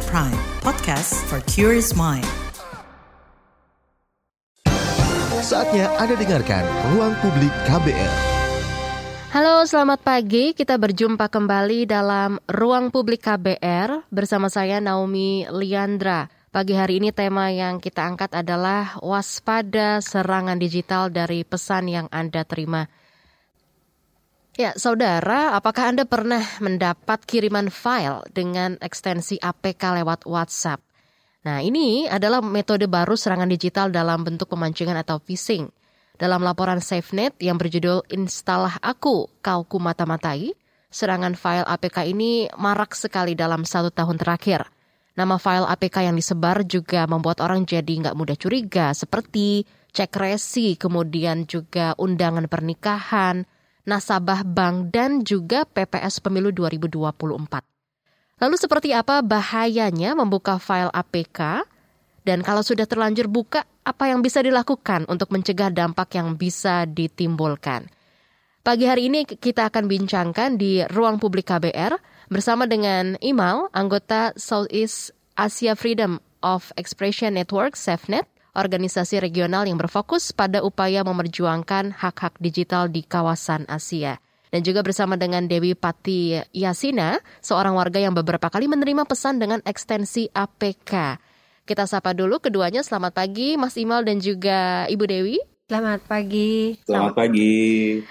At Prime, podcast for curious mind. Saatnya Anda dengarkan Ruang Publik KBR. Halo, selamat pagi. Kita berjumpa kembali dalam Ruang Publik KBR bersama saya Naomi Liandra. Pagi hari ini tema yang kita angkat adalah waspada serangan digital dari pesan yang Anda terima. Ya, saudara, apakah Anda pernah mendapat kiriman file dengan ekstensi APK lewat WhatsApp? Nah, ini adalah metode baru serangan digital dalam bentuk pemancingan atau phishing. Dalam laporan SafeNet yang berjudul Instalah Aku, Kau Ku Mata-Matai, serangan file APK ini marak sekali dalam satu tahun terakhir. Nama file APK yang disebar juga membuat orang jadi nggak mudah curiga, seperti cek resi, kemudian juga undangan pernikahan, nasabah bank, dan juga PPS Pemilu 2024. Lalu seperti apa bahayanya membuka file APK? Dan kalau sudah terlanjur buka, apa yang bisa dilakukan untuk mencegah dampak yang bisa ditimbulkan? Pagi hari ini kita akan bincangkan di ruang publik KBR bersama dengan Imal, anggota Southeast Asia Freedom of Expression Network, SafeNet, organisasi regional yang berfokus pada upaya memerjuangkan hak-hak digital di kawasan Asia. Dan juga bersama dengan Dewi Pati Yasina, seorang warga yang beberapa kali menerima pesan dengan ekstensi APK. Kita sapa dulu keduanya. Selamat pagi, Mas Imal dan juga Ibu Dewi. Selamat pagi. Selamat pagi.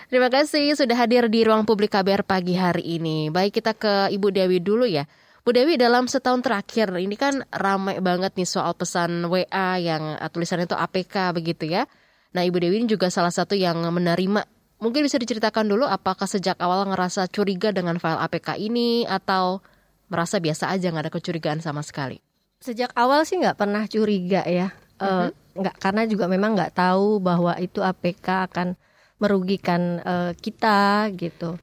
Terima kasih sudah hadir di ruang publik KBR pagi hari ini. Baik kita ke Ibu Dewi dulu ya. Bu Dewi dalam setahun terakhir ini kan ramai banget nih soal pesan WA yang tulisannya itu APK begitu ya. Nah Ibu Dewi ini juga salah satu yang menerima. Mungkin bisa diceritakan dulu apakah sejak awal ngerasa curiga dengan file APK ini atau merasa biasa aja nggak ada kecurigaan sama sekali? Sejak awal sih nggak pernah curiga ya, uh, nggak karena juga memang nggak tahu bahwa itu APK akan merugikan uh, kita gitu.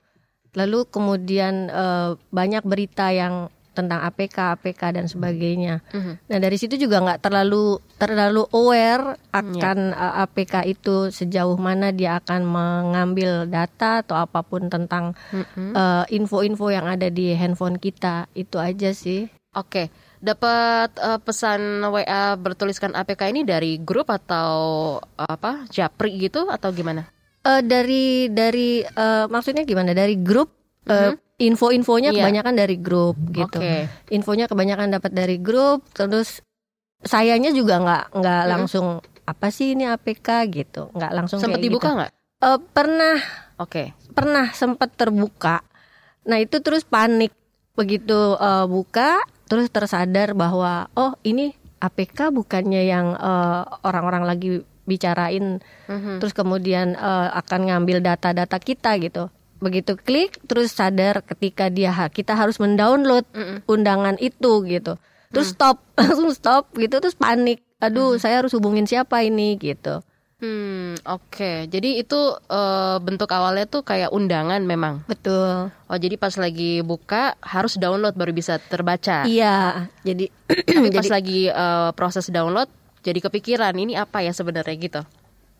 Lalu kemudian banyak berita yang tentang APK, APK dan sebagainya. Nah dari situ juga nggak terlalu terlalu aware akan uh, APK itu sejauh mana dia akan mengambil data atau apa pun tentang uh, info-info yang ada di handphone kita itu aja sih. Oke, dapat uh, pesan WA bertuliskan APK ini dari grup atau uh, apa Japri gitu atau gimana? Uh, dari dari uh, maksudnya gimana? Dari grup uh, info-infonya Iya. kebanyakan dari grup gitu. Oke. Infonya kebanyakan dapat dari grup, terus sayanya juga nggak nggak Mhm. langsung apa sih ini APK gitu, nggak langsung Sempat kayak dibuka gitu. nggak? Eh, pernah Oke. pernah sempat terbuka. Nah itu terus panik begitu eh, buka, terus tersadar bahwa oh ini APK bukannya yang eh, orang-orang lagi bicarain, Mhm. terus kemudian eh, akan ngambil data-data kita gitu. Begitu klik, terus sadar ketika dia ha- kita harus mendownload undangan itu gitu. Terus stop, langsung stop gitu, terus panik. Aduh, saya harus hubungin siapa ini gitu. Hmm, oke. Jadi itu eh, bentuk awalnya tuh kayak undangan memang. Betul. Oh, jadi pas lagi buka harus download baru bisa terbaca. Iya, jadi Tapi pas jadi lagi eh, proses download jadi kepikiran ini apa ya sebenarnya gitu.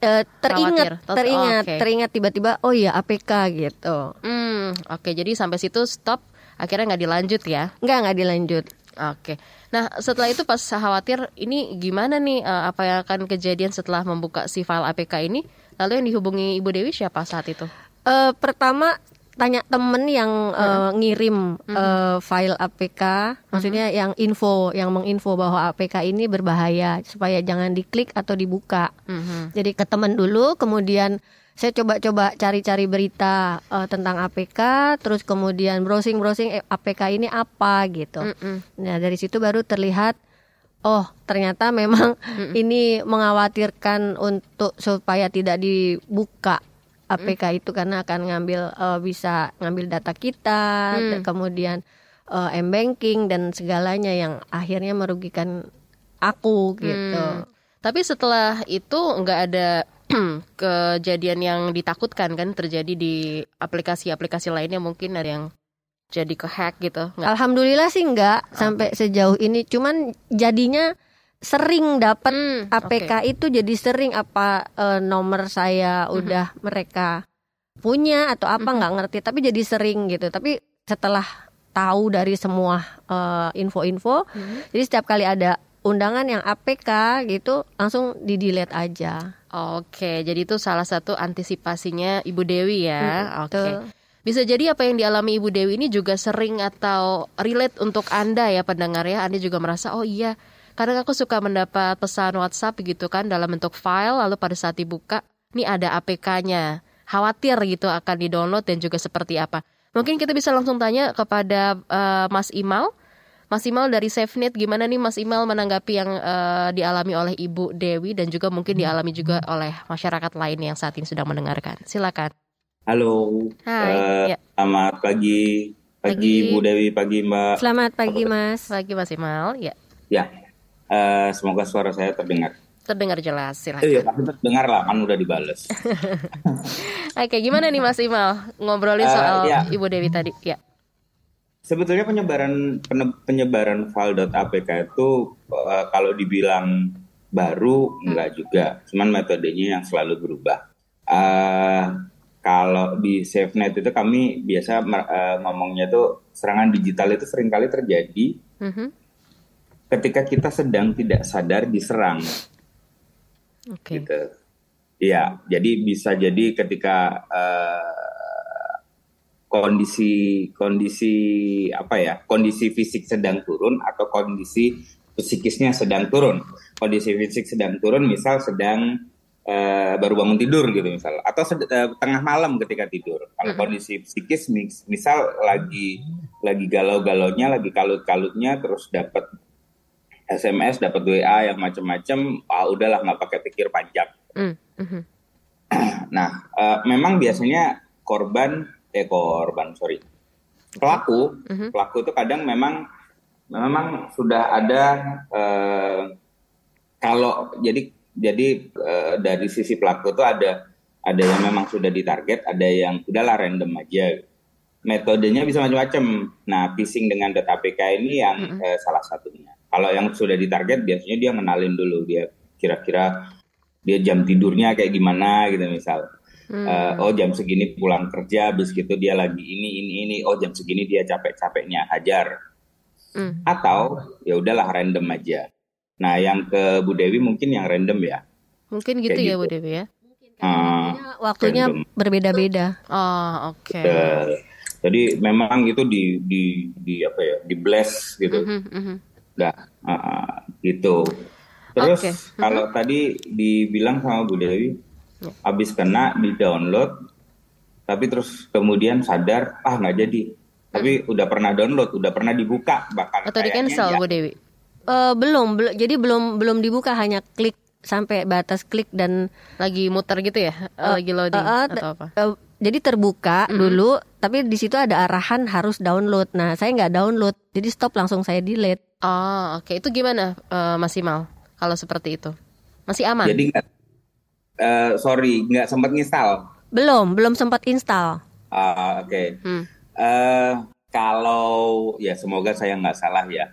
Eh, teringat, Khawatir. Teringat, oke. teringat tiba-tiba, oh iya APK gitu. Hmm, oke. Jadi sampai situ stop. Akhirnya nggak dilanjut ya. Enggak, enggak dilanjut. Oke. Nah, setelah itu pas khawatir ini gimana nih eh, apa yang akan kejadian setelah membuka si file APK ini? Lalu yang dihubungi Ibu Dewi siapa saat itu? Eh, pertama tanya temen yang eh, ngirim eh, file APK, maksudnya yang info, yang menginfo bahwa APK ini berbahaya supaya jangan diklik atau dibuka. Mhm. Jadi ke teman dulu, kemudian saya coba-coba cari-cari berita eh, tentang APK, terus kemudian browsing-browsing eh, APK ini apa gitu. Mm-mm. Nah dari situ baru terlihat, oh ternyata memang ini mengkhawatirkan untuk supaya tidak dibuka APK itu karena akan ngambil eh, bisa ngambil data kita, Mm. kemudian eh, m-banking dan segalanya yang akhirnya merugikan aku gitu. Hmm. Tapi setelah itu nggak ada kejadian yang ditakutkan kan terjadi di aplikasi-aplikasi lainnya mungkin ada yang jadi kehack gitu. Nggak? Alhamdulillah sih enggak sampai sejauh ini. Cuman jadinya sering dapat Hmm, APK itu jadi sering apa eh, nomor saya udah mereka punya atau apa nggak ngerti. Tapi jadi sering gitu. Tapi setelah tahu dari semua eh, info-info. Jadi setiap kali ada undangan yang APK gitu langsung di delete aja. Oke, jadi itu salah satu antisipasinya Ibu Dewi ya. Oke. betul. Bisa jadi apa yang dialami Ibu Dewi ini juga sering atau relate untuk Anda ya pendengar ya. Anda juga merasa oh iya, kadang aku suka mendapat pesan WhatsApp gitu kan dalam bentuk file lalu pada saat dibuka ini ada APK-nya. Khawatir gitu akan di-download dan juga seperti apa. Mungkin kita bisa langsung tanya kepada eh, Mas Imal. Mas Imal dari SafeNet gimana nih Mas Imal menanggapi yang eh, dialami oleh Ibu Dewi dan juga mungkin dialami juga oleh masyarakat lain yang saat ini sedang mendengarkan. Silakan. Halo, Hai, eh, ya. selamat pagi, Pagi. pagi Bu Dewi, pagi Mbak. Selamat pagi Mas. Lagi Mas Imal, ya. Ya, eh, semoga suara saya terdengar. Terdengar jelas, silakan. Eh, ya, pasti terdengar lah, kan udah dibales. Oke, gimana nih Mas Imal ngobrolin Eh, soal ya. Ibu Dewi tadi? Ya. Sebetulnya penyebaran penyebaran file.apk itu eh, kalau dibilang baru enggak juga, cuman metodenya yang selalu berubah. Eh, kalau di SafeNet itu kami biasa eh, ngomongnya tuh serangan digital itu sering kali terjadi Mhm. Ketika kita sedang tidak sadar diserang. Oke. gitu. Iya, jadi bisa jadi ketika eh, kondisi kondisi apa ya kondisi fisik sedang turun atau kondisi psikisnya sedang turun. Kondisi fisik sedang turun, misal sedang eh, baru bangun tidur gitu misal, atau sed- eh, tengah malam ketika tidur. Kalau kondisi psikis, mis- misal lagi lagi galau-galaunya, lagi kalut-kalutnya, terus dapat SMS, dapat WA yang macam-macam, ah udahlah nggak pakai pikir panjang. Mm, mhm. Nah, eh, memang biasanya korban, eh korban, sorry, pelaku, Mhm. pelaku itu kadang memang, memang sudah ada eh, kalau jadi jadi eh, dari sisi pelaku itu ada ada yang memang sudah ditarget, ada yang udahlah random aja. Metodenya bisa macam-macam. Nah, phishing dengan data APK ini yang eh, salah satunya. Kalau yang sudah ditarget biasanya dia mengenalin dulu dia kira-kira dia jam tidurnya kayak gimana gitu misal. Eh, oh jam segini pulang kerja, habis gitu dia lagi ini ini ini. Oh jam segini dia capek-capeknya hajar. Mm. Atau ya udahlah random aja. Nah yang ke Bu Dewi mungkin yang random ya. Mungkin gitu Kayak ya gitu. Bu Dewi ya. Ah, Waktunya berbeda-beda. Oh, oke. Eh, jadi memang itu di di di apa ya di blast gitu. Mhm, mhm. Udah ah, ah, gitu. Terus Oke. kalau tadi dibilang sama Bu Dewi, Ya. habis kena di download, tapi terus kemudian sadar ah nggak jadi. Tapi udah pernah download, udah pernah dibuka bahkan. Atau di cancel ya- Bu Dewi? Eh, belum, belum. Jadi belum belum dibuka hanya klik sampai batas klik dan Lagi muter gitu ya? lagi loading eh, eh, atau apa? eh, jadi terbuka dulu, tapi di situ ada arahan harus download. Nah, saya nggak download, jadi stop langsung saya delete. Oh, oke. Itu gimana eh, Mas Imal? Kalau seperti itu? Masih aman? Jadi nggak, eh, sorry nggak sempat nginstal. Belum, belum sempat install. Ah, Oke. Hmm. Eh, kalau ya semoga saya nggak salah ya.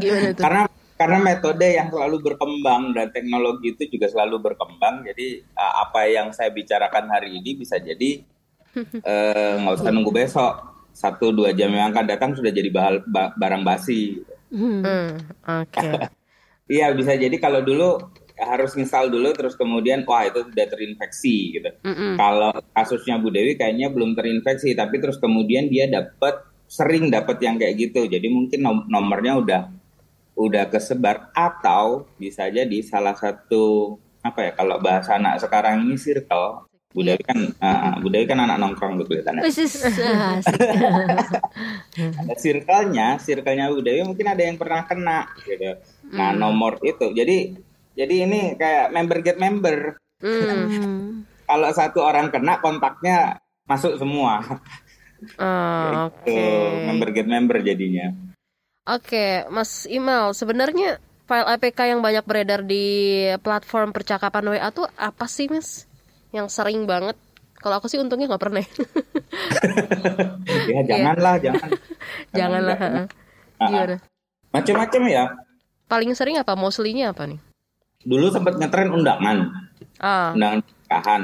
Gimana tuh? karena karena metode yang selalu berkembang dan teknologi itu juga selalu berkembang jadi uh, apa yang saya bicarakan hari ini bisa jadi eh, nggak usah nunggu besok. Satu dua jam yang akan datang sudah jadi bahal- ba- barang basi. Hmm, oke. iya bisa jadi kalau dulu harus install dulu terus kemudian wah itu sudah terinfeksi gitu. Mm-mm. kalau kasusnya Bu Dewi kayaknya belum terinfeksi tapi terus kemudian dia dapat sering dapat yang kayak gitu. Jadi mungkin nom- nomornya udah udah kesebar atau bisa jadi salah satu apa ya kalau bahasa anak sekarang ini circle Bu Dewi kan ah, Bu Dewi kan anak nongkrong gitu kelihatannya ah, asik. ada circle-nya circle-nya Bu Dewi mungkin ada yang pernah kena gitu nah nomor itu jadi jadi ini kayak member get member Hmm. Hmm. kalau satu orang kena kontaknya masuk semua Oh, Gitu, Oke. member get member jadinya. Oke, Mas Imal, sebenarnya file APK yang banyak beredar di platform percakapan WA tuh apa sih, Mas? Yang sering banget. Kalau aku sih untungnya nggak pernah. Ya janganlah, jangan. Janganlah. Jangan. heeh. Ah, ah. Gimana? Macam-macam ya. Paling sering apa? Mostly-nya apa nih? Dulu sempat ngetren undangan, Ah, undangan pernikahan.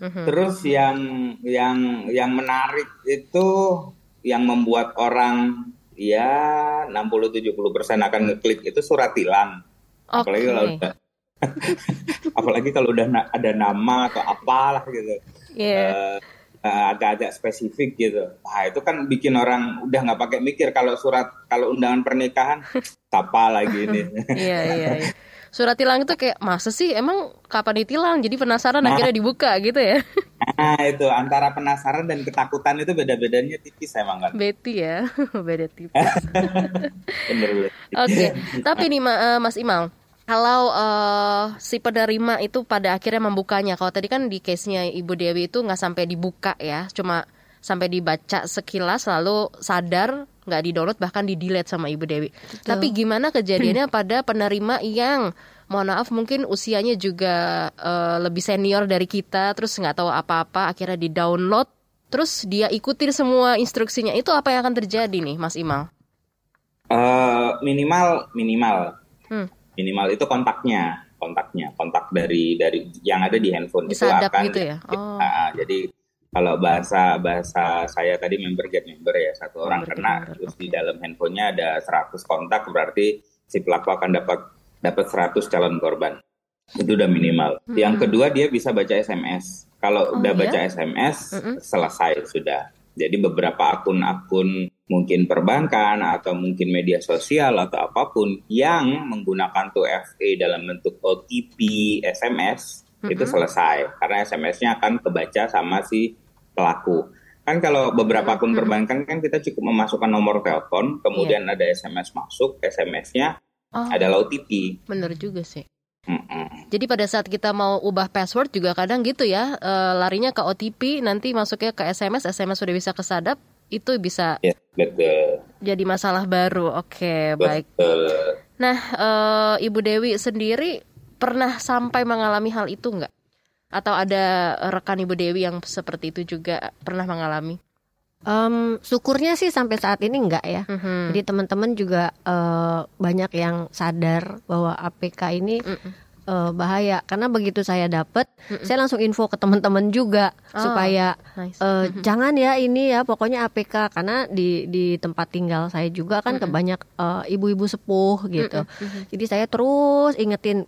mhm. Terus yang yang yang menarik itu yang membuat orang ya 60-70 persen akan ngeklik itu surat tilang. Apalagi kalau udah apalagi kalau udah na- ada nama atau apalah gitu. Iya. Eh, eh, agak-agak spesifik gitu. Nah itu kan bikin orang udah nggak pakai mikir kalau surat kalau undangan pernikahan apa lagi ini. Iya, iya, iya. Surat tilang itu kayak masa sih emang kapan ditilang? Jadi penasaran Nah. akhirnya dibuka gitu ya. Nah itu antara penasaran dan ketakutan itu beda-bedanya tipis emang kan. Betty ya, beda tipis. Oke, tapi nih eh, Mas Imal, kalau eh, si penerima itu pada akhirnya membukanya, kalau tadi kan di case-nya Ibu Dewi itu nggak sampai dibuka ya, cuma sampai dibaca sekilas lalu sadar nggak di-download bahkan di-delete sama Ibu Dewi. Tapi gimana kejadiannya pada penerima yang mohon maaf mungkin usianya juga eh, lebih senior dari kita, terus nggak tahu apa-apa, akhirnya di-download, terus dia ikutin semua instruksinya, itu apa yang akan terjadi nih, Mas Imal? Eh, minimal minimal Hmm. minimal itu kontaknya kontaknya kontak dari dari yang ada di handphone itu Disadap akan gitu ya? Oh. Ah, jadi kalau bahasa bahasa saya tadi member get member ya. Satu orang Member get kena member, terus di dalam handphonenya ada 100 kontak berarti si pelaku akan dapat dapat 100 calon korban. Itu udah minimal. Yang kedua dia bisa baca SMS kalau Hmm. Oh, udah iya? baca SMS selesai sudah. Jadi beberapa akun-akun mungkin perbankan atau mungkin media sosial atau apa pun yang menggunakan 2FA dalam bentuk OTP, SMS itu selesai. Karena SMS-nya akan kebaca sama si pelaku. Kan kalau beberapa akun perbankan kan kita cukup memasukkan nomor telepon, kemudian ada SMS masuk, SMS-nya Oh. adalah OTP. Bener juga sih. Mm-mm. Jadi pada saat kita mau ubah password juga kadang gitu ya, eh, larinya ke OTP, nanti masuknya ke SMS, SMS sudah bisa kesadap, itu bisa Ya, betul. jadi masalah baru. Oke, baik. Betul. Nah, eh, Ibu Dewi sendiri pernah sampai mengalami hal itu nggak? Atau ada rekan Ibu Dewi yang seperti itu juga pernah mengalami? Em, syukurnya sih sampai saat ini enggak ya. Mhm. Jadi teman-teman juga eh, banyak yang sadar bahwa APK ini eh, bahaya karena begitu saya dapat, saya langsung info ke teman-teman juga Oh, supaya nice. eh, jangan ya ini ya pokoknya APK karena di di tempat tinggal saya juga kan kebanyak eh, ibu-ibu sepuh gitu. Jadi saya terus ingetin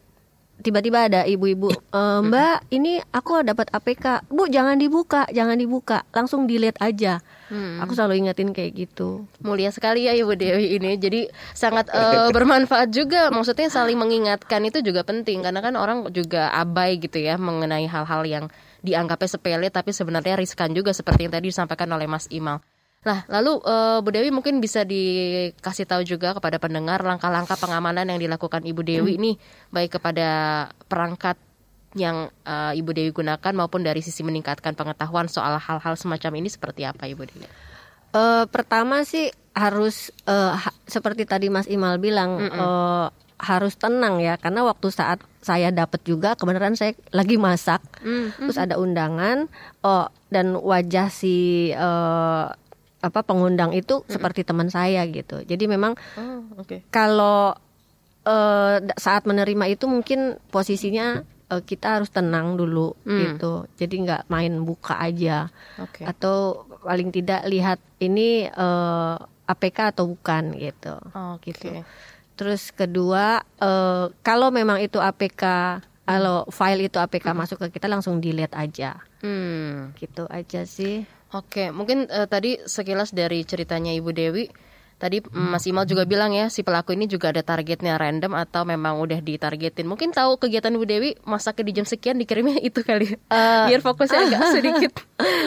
tiba-tiba ada ibu-ibu "Eh, Mbak ini aku dapat APK Bu jangan dibuka jangan dibuka langsung delete aja Hmm. aku selalu ingetin kayak gitu Mulia sekali ya Ibu Dewi ini. Jadi sangat eh, bermanfaat juga. Maksudnya saling mengingatkan itu juga penting karena kan orang juga abai gitu ya mengenai hal-hal yang dianggapnya sepele tapi sebenarnya riskan juga seperti yang tadi disampaikan oleh Mas Imal. Nah, lalu eh, Bu Dewi mungkin bisa dikasih tahu juga kepada pendengar langkah-langkah pengamanan yang dilakukan Ibu Dewi nih baik kepada perangkat yang eh, Ibu Dewi gunakan maupun dari sisi meningkatkan pengetahuan soal hal-hal semacam ini seperti apa Ibu Dewi? Eh, pertama sih harus eh, ha- seperti tadi Mas Imal bilang eh, harus tenang ya karena waktu saat saya dapat juga kebenaran saya lagi masak terus ada undangan oh dan wajah si eh, apa pengundang itu seperti teman saya gitu. Jadi memang Oh, oke. kalau da- saat menerima itu mungkin posisinya eh, kita harus tenang dulu gitu. Jadi nggak main buka aja. Oke. atau paling tidak lihat ini eh, APK atau bukan gitu. Oke. terus kedua eh, kalau memang itu APK kalau file itu APK masuk ke kita langsung delete aja. Hmm. gitu aja sih Oke, mungkin eh, tadi sekilas dari ceritanya Ibu Dewi, tadi Mas Imal juga bilang ya si pelaku ini juga ada targetnya random atau memang udah ditargetin. Mungkin tahu kegiatan Ibu Dewi masaknya di jam sekian dikirimnya itu kali, ya. biar fokusnya agak sedikit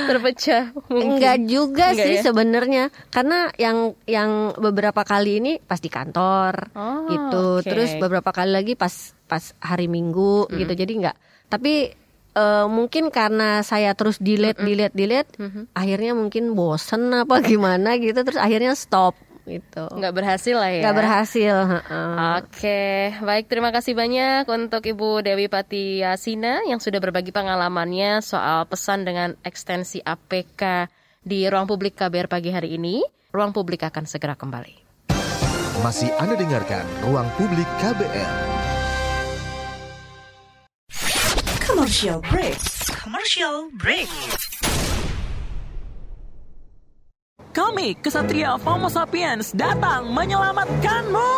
terpecah. Mungkin. Enggak juga Enggak sih ya? sebenarnya karena yang yang beberapa kali ini pas di kantor Oh, gitu oke. terus beberapa kali lagi pas pas hari Minggu gitu jadi enggak tapi eh, mungkin karena saya terus delete delete delete akhirnya mungkin bosen apa gimana gitu terus akhirnya stop gitu Nggak berhasil lah ya. nggak berhasil heeh. Oke, baik terima kasih banyak untuk Ibu Dewi Pati Yasina yang sudah berbagi pengalamannya soal pesan dengan ekstensi APK di ruang publik KBR pagi hari ini. Ruang publik akan segera kembali. Masih Anda dengarkan Ruang Publik KBR. Commercial break. Commercial break. kami, kesatria Homo sapiens, datang menyelamatkanmu.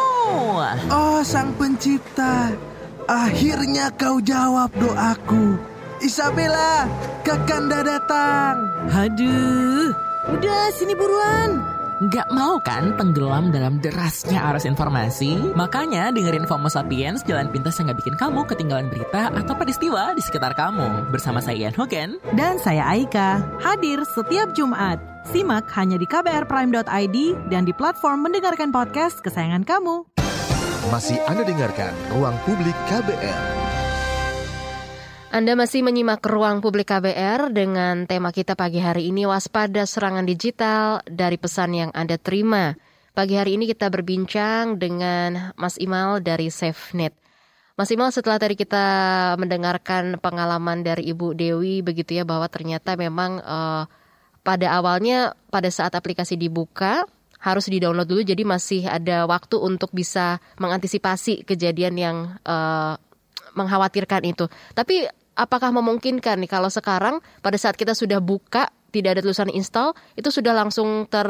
Oh sang pencipta, akhirnya kau jawab doaku. Isabella, Kakanda datang. Aduh, Udah sini buruan. Nggak mau kan tenggelam dalam derasnya arus informasi? Makanya dengerin FOMO Sapiens, jalan pintas yang nggak bikin kamu ketinggalan berita atau peristiwa di sekitar kamu. Bersama saya Ian Hogan. Dan saya Aika, hadir setiap Jumat. Simak hanya di kbrprime.id dan di platform mendengarkan podcast kesayangan kamu. Masih Anda dengarkan Ruang Publik KBR. Anda masih menyimak ruang publik KBR dengan tema kita pagi hari ini waspada serangan digital dari pesan yang Anda terima. Pagi hari ini kita berbincang dengan Mas Imal dari SafeNet. Mas Imal setelah tadi kita mendengarkan pengalaman dari Ibu Dewi begitu ya bahwa ternyata memang uh, pada awalnya pada saat aplikasi dibuka harus di-download dulu jadi masih ada waktu untuk bisa mengantisipasi kejadian yang uh, mengkhawatirkan itu. Tapi apakah memungkinkan nih kalau sekarang pada saat kita sudah buka tidak ada tulisan install itu sudah langsung ter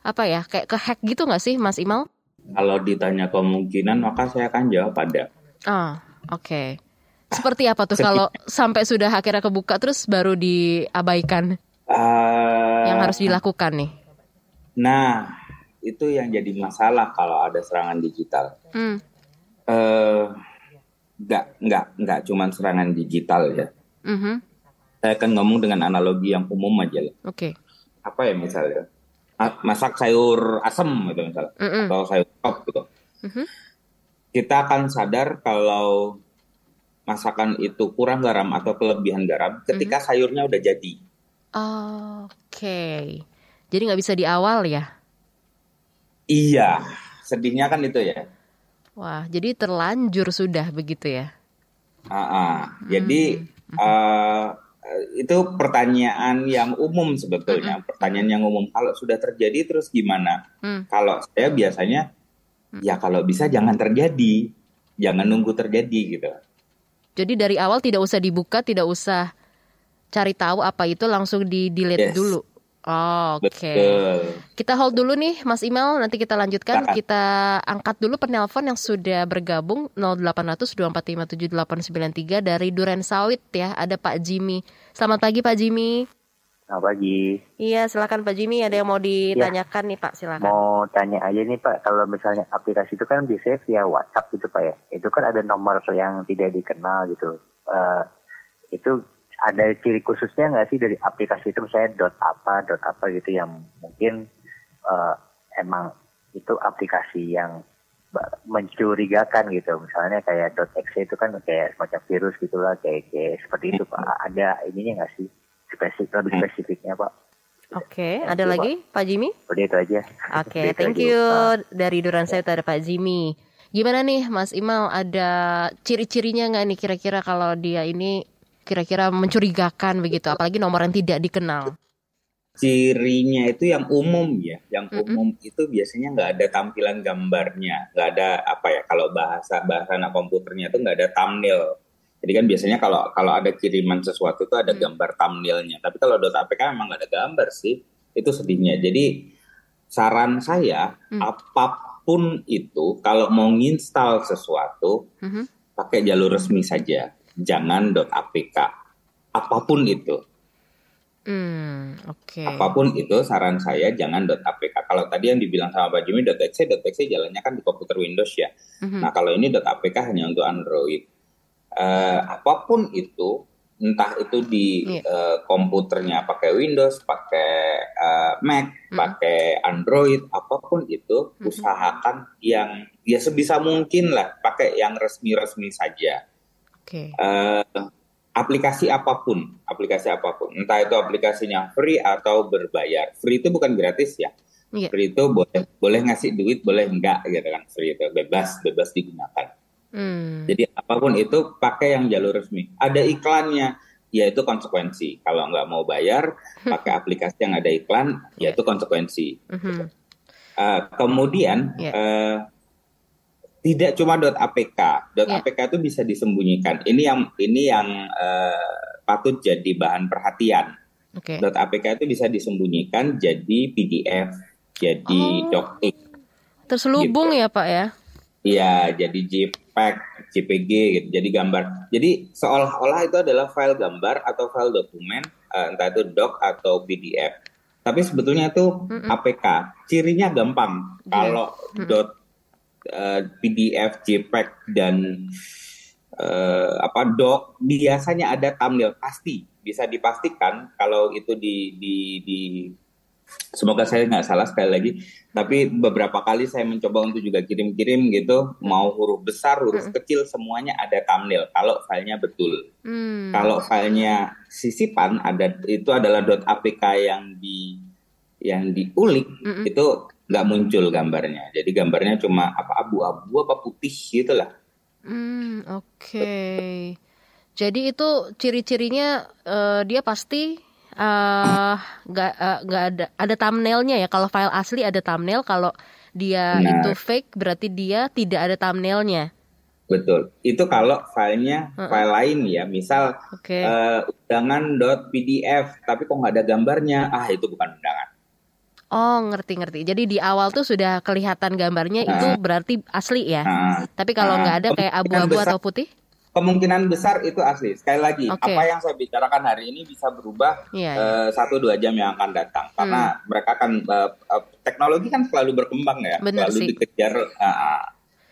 apa ya kayak ke hack gitu nggak sih Mas Imal? Kalau ditanya kemungkinan maka saya akan jawab ada. Ah oke. Okay. Seperti apa tuh kalau sampai sudah akhirnya kebuka terus baru diabaikan? Uh, yang harus dilakukan nih? Nah itu yang jadi masalah kalau ada serangan digital. Hmm. Uh, nggak nggak nggak cuma serangan digital ya. Mm-hmm. Saya akan ngomong dengan analogi yang umum aja. Oke. Okay. Apa ya misalnya masak sayur asem gitu misalnya mm-hmm. atau sayur top gitu. Mm-hmm. Kita akan sadar kalau masakan itu kurang garam atau kelebihan garam ketika mm-hmm. sayurnya udah jadi. Oke. Okay. Jadi nggak bisa di awal ya? Iya, sedihnya kan itu ya. Wah, jadi terlanjur sudah begitu ya? Uh, uh. Jadi uh, itu pertanyaan yang umum sebetulnya, hmm. pertanyaan yang umum. Kalau sudah terjadi terus gimana? Hmm. Kalau saya biasanya hmm. ya kalau bisa jangan terjadi, jangan nunggu terjadi gitu. Jadi dari awal tidak usah dibuka, tidak usah cari tahu apa itu, langsung di delete yes. dulu. Oh, Oke. Okay. Kita hold dulu nih Mas Imel, nanti kita lanjutkan. Nah. Kita angkat dulu penelpon yang sudah bergabung 0800 2457893 dari Duren Sawit ya. Ada Pak Jimmy. Selamat pagi Pak Jimmy. Selamat pagi. Iya, silakan Pak Jimmy. Ada yang mau ditanyakan ya. nih Pak, silakan. Mau tanya aja nih Pak, kalau misalnya aplikasi itu kan biasanya via WhatsApp gitu Pak ya. Itu kan ada nomor yang tidak dikenal gitu. Uh, itu ada ciri khususnya nggak sih dari aplikasi itu misalnya dot apa dot apa gitu yang mungkin uh, emang itu aplikasi yang mencurigakan gitu misalnya kayak dot .exe itu kan kayak semacam virus gitulah kayak, kayak seperti itu pak ada ininya nggak sih spesifik lebih spesifiknya pak Oke, okay. ada lagi Pak, Pak Jimmy? Udah itu aja. Oke, okay, thank you. Pak. Dari Duran saya ada Pak Jimmy. Gimana nih Mas Imal, ada ciri-cirinya nggak nih kira-kira kalau dia ini kira-kira mencurigakan begitu, apalagi nomor yang tidak dikenal? Cirinya itu yang umum ya, yang mm -hmm. umum itu biasanya nggak ada tampilan gambarnya, nggak ada apa ya kalau bahasa bahasa anak komputernya itu nggak ada thumbnail. Jadi kan biasanya kalau kalau ada kiriman sesuatu itu ada mm. gambar thumbnailnya, tapi kalau .apk memang nggak ada gambar sih, itu sedihnya. Jadi saran saya mm. apa pun itu kalau mau nginstal sesuatu mm -hmm. pakai jalur resmi saja jangan .apk apa pun itu. Hmm, Okay. Apa pun itu saran saya jangan .apk. Kalau tadi yang dibilang sama Pak Jimmy .exe, .exe jalannya kan di komputer Windows ya. Mm-hmm. Nah kalau ini .apk hanya untuk Android. Uh, apa pun itu, entah itu di yeah. Iya. uh, komputernya pakai Windows, pakai uh, Mac, mm-hmm. pakai Android, apa pun itu, mm-hmm. usahakan yang ya sebisa mungkin lah pakai yang resmi-resmi saja Okay. Uh, eh, aplikasi apa pun, aplikasi apa pun, entah itu aplikasinya free atau berbayar. Free itu bukan gratis ya. Yeah. Free itu boleh boleh ngasih duit, boleh enggak gitu kan. Free itu bebas bebas digunakan. Hmm. Jadi apa pun itu pakai yang jalur resmi. Ada iklannya, yaitu konsekuensi. Kalau nggak mau bayar, pakai aplikasi yang ada iklan, yaitu konsekuensi. Mm -hmm. uh, kemudian yeah. Ya. uh, tidak cuma .apk, yeah. .apk itu bisa disembunyikan. Ini yang ini yang uh, patut jadi bahan perhatian. Oke. .apk itu bisa disembunyikan jadi PDF, jadi Oh. docx, Terselubung Gitu. ya Pak ya? Iya, jadi JPEG, JPG gitu. Jadi gambar. Jadi seolah-olah itu adalah file gambar atau file dokumen, eh, entah itu doc atau PDF. Tapi sebetulnya itu APK. Cirinya gampang. Iya. Kalau dot eh, PDF, JPEG dan eh, apa doc biasanya ada thumbnail pasti bisa dipastikan kalau itu di di di semoga saya nggak salah sekali lagi tapi beberapa kali saya mencoba untuk juga kirim-kirim gitu mau huruf besar huruf kecil semuanya ada thumbnail kalau filenya betul Hmm. kalau filenya sisipan ada itu adalah .apk yang di yang diulik Mm-mm. itu nggak muncul gambarnya jadi gambarnya cuma apa abu-abu apa putih gitulah Hmm, oke. Jadi itu ciri-cirinya eh, dia pasti eh, nggak eh, nggak ada ada thumbnailnya ya. Kalau file asli ada thumbnail, kalau dia Benar. itu fake berarti dia tidak ada thumbnailnya. betul itu kalau filenya Mm-mm. file lain ya misal Oke. eh, undangan.pdf tapi kok nggak ada gambarnya ah itu bukan undangan Oh, ngerti-ngerti. Jadi di awal tuh sudah kelihatan gambarnya itu Nah. berarti asli ya. Nah, Tapi kalau nah, nggak ada kayak abu-abu atau putih? kemungkinan besar itu asli sekali lagi Oke. apa yang saya bicarakan hari ini bisa berubah Iya. iya. eh, satu dua jam yang akan datang karena mereka kan eh, eh, teknologi kan selalu berkembang ya Bener selalu sih. dikejar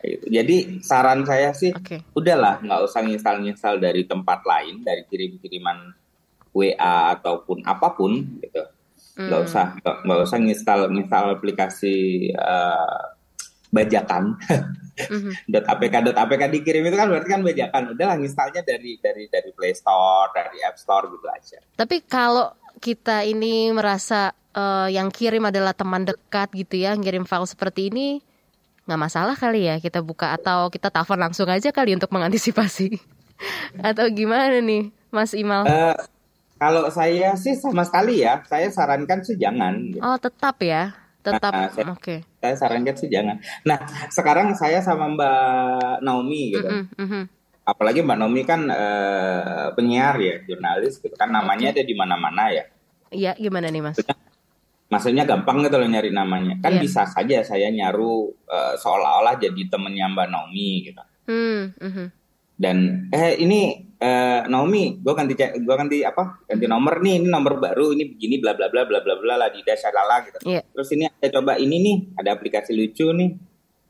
gitu. jadi saran saya sih Oke. udahlah nggak usah nginstal-nginstal dari tempat lain dari kirim-kiriman WA ataupun apa pun gitu nggak Hmm. usah nggak usah nginstal nginstal aplikasi eh, bajakan Mhm. dot apk dot apk dikirim itu kan berarti kan bajakan udahlah nginstalnya dari dari dari Play Store dari App Store gitu aja Tapi kalau kita ini merasa eh, yang kirim adalah teman dekat gitu ya, ngirim file seperti ini nggak masalah kali ya kita buka atau kita telepon langsung aja kali untuk mengantisipasi atau gimana nih, Mas Imal? Eh, kalau saya sih sama sekali ya saya sarankan sih jangan gitu. Oh tetap ya, tetap. Nah, saya- Oke. saya sarankan sih jangan nah sekarang saya sama Mbak Naomi gitu Mm-mm, mhm. apalagi Mbak Naomi kan eh, penyiar ya jurnalis gitu kan namanya ada di mana-mana ya Iya gimana nih Mas? maksudnya gampang gitu loh nyari namanya kan Iya. bisa saja saya nyaru eh, seolah-olah jadi temennya Mbak Naomi gitu Hmm, mhm. Dan eh ini eh, Naomi gue ganti gua ganti apa ganti nomor nih ini nomor baru ini begini bla bla bla bla bla bla la di syalala gitu Iya. terus ini saya coba ini nih ada aplikasi lucu nih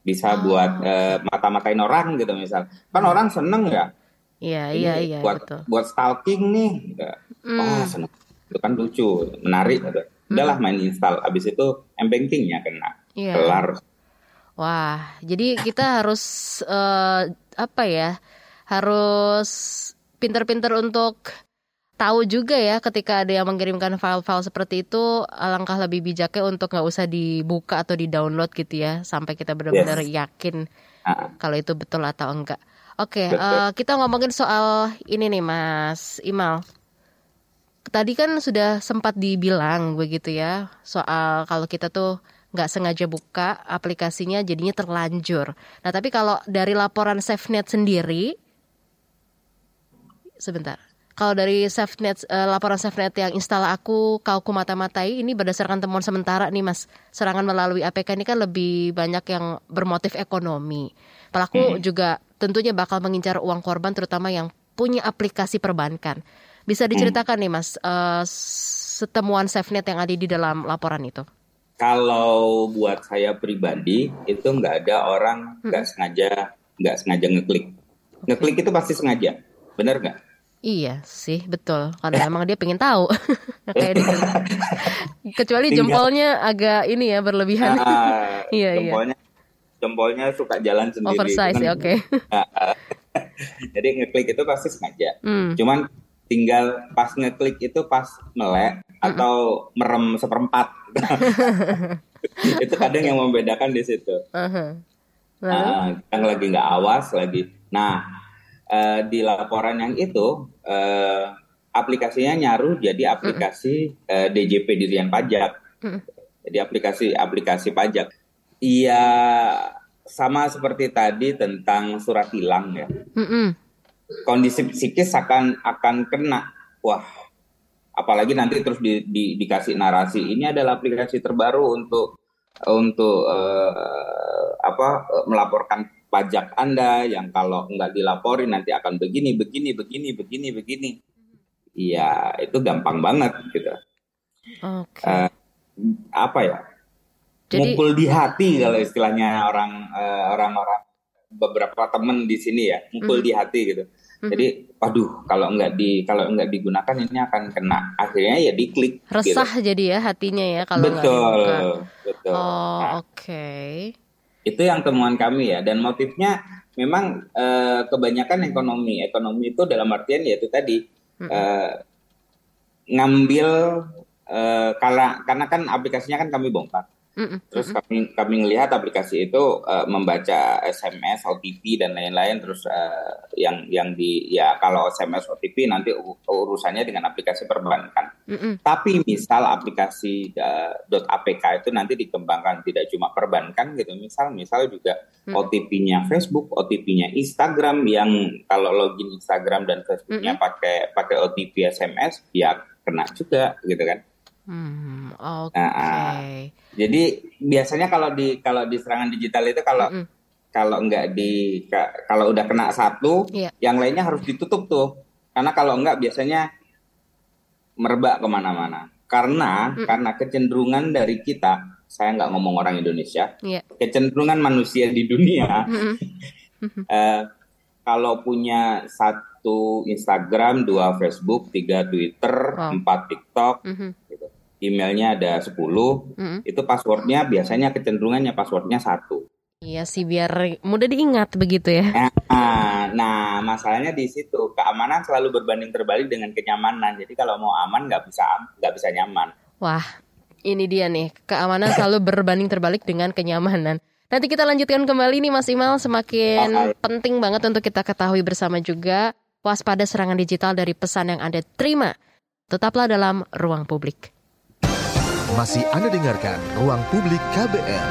bisa Ah. buat eh, mata-matain orang gitu misal kan orang seneng ya Iya iya iya buat betul. buat stalking nih gitu. Hmm. oh seneng itu kan lucu menarik gitu. udahlah main install abis itu m bankingnya kena Iya. kelar Wah, jadi kita harus eh, apa ya? Harus pinter-pinter untuk tahu juga ya ketika ada yang mengirimkan file-file seperti itu alangkah lebih bijaknya untuk nggak usah dibuka atau di-download gitu ya sampai kita benar-benar yakin Ah, kalau itu betul atau enggak. Oke, Betul. eh, kita ngomongin soal ini nih Mas Imal. Tadi kan sudah sempat dibilang begitu ya soal kalau kita tuh nggak sengaja buka aplikasinya jadinya terlanjur. Nah tapi kalau dari laporan SafeNet sendiri, sebentar. Kalau dari SafeNet eh, laporan SafeNet yang install aku kau ku mata-matai ini berdasarkan temuan sementara nih Mas. Serangan melalui APK ini kan lebih banyak yang bermotif ekonomi. Pelaku juga tentunya bakal mengincar uang korban terutama yang punya aplikasi perbankan. Bisa diceritakan nih Mas eh, setemuan SafeNet yang ada di dalam laporan itu? kalau buat saya pribadi itu nggak ada orang nggak sengaja nggak sengaja ngeklik ngeklik itu pasti sengaja benar nggak Iya sih betul. Karena emang dia pengen tahu. Kayak kecuali Tinggal- jempolnya agak ini ya berlebihan. Ah, Iya, iya. jempolnya jempolnya suka jalan sendiri. Oversize ya oke. Ah, jadi ngeklik itu pasti sengaja. Hmm. cuman tinggal pas ngeklik itu pas melek atau merem seperempat. Itu kadang yang membedakan di situ. Aha. Lalu? Ah, yang lagi nggak awas lagi. Nah, eh, di laporan yang itu eh, aplikasinya nyaru jadi aplikasi eh, DJP Dirian Pajak. Mm. Jadi aplikasi aplikasi pajak. Iya sama seperti tadi tentang surat hilang ya. Kondisi psikis akan akan kena. Wah, apalagi nanti terus di, di, dikasih narasi ini adalah aplikasi terbaru untuk untuk uh, apa melaporkan pajak Anda yang kalau nggak dilaporin nanti akan begini begini begini begini begini. Iya, itu gampang banget gitu. Oke. Okay. Uh, apa ya? Jadi, mukul di hati kalau istilahnya orang uh, orang-orang beberapa temen di sini ya, mukul mm. di hati gitu. Mm-hmm. Jadi, waduh, kalau nggak di kalau nggak digunakan ini akan kena. Akhirnya ya diklik. Resah gitu. jadi ya hatinya ya kalau betul, nggak dibuka. Betul. Oh, nah, oke. Okay. Itu yang temuan kami ya. Dan motifnya memang eh, kebanyakan ekonomi. Ekonomi itu dalam artian ya itu tadi eh, ngambil eh, karena karena kan aplikasinya kan kami bongkar. Mm-mm. Terus kami kami melihat aplikasi itu uh, membaca SMS, OTP dan lain-lain. Terus uh, yang yang di ya kalau SMS, OTP nanti urusannya dengan aplikasi perbankan. Mm-mm. Tapi misal aplikasi uh, .apk itu nanti dikembangkan tidak cuma perbankan gitu. Misal misal juga mm. OTP-nya Facebook, OTP-nya Instagram yang kalau login Instagram dan Facebooknya pakai pakai OTP SMS ya kena juga gitu kan. Hmm, oke. Okay. Nah, jadi biasanya kalau di kalau di serangan digital itu kalau mm -mm. kalau nggak di kalau udah kena satu, yeah. yang lainnya harus ditutup tuh. Karena kalau nggak biasanya merebak ke mana-mana. Karena mm. karena kecenderungan dari kita, saya nggak ngomong orang Indonesia, yeah. kecenderungan manusia di dunia. Mm -hmm. uh, kalau punya satu Instagram, dua Facebook, tiga Twitter, wow. empat TikTok, mm -hmm emailnya ada 10, mm-hmm. itu passwordnya biasanya kecenderungannya passwordnya satu. Iya sih biar mudah diingat begitu ya. Nah, nah masalahnya di situ keamanan selalu berbanding terbalik dengan kenyamanan. Jadi kalau mau aman nggak bisa nggak bisa nyaman. Wah, ini dia nih keamanan selalu berbanding terbalik dengan kenyamanan. Nanti kita lanjutkan kembali nih Mas Imal semakin penting banget untuk kita ketahui bersama juga waspada serangan digital dari pesan yang Anda terima. Tetaplah dalam ruang publik. Masih Anda dengarkan Ruang Publik KBR.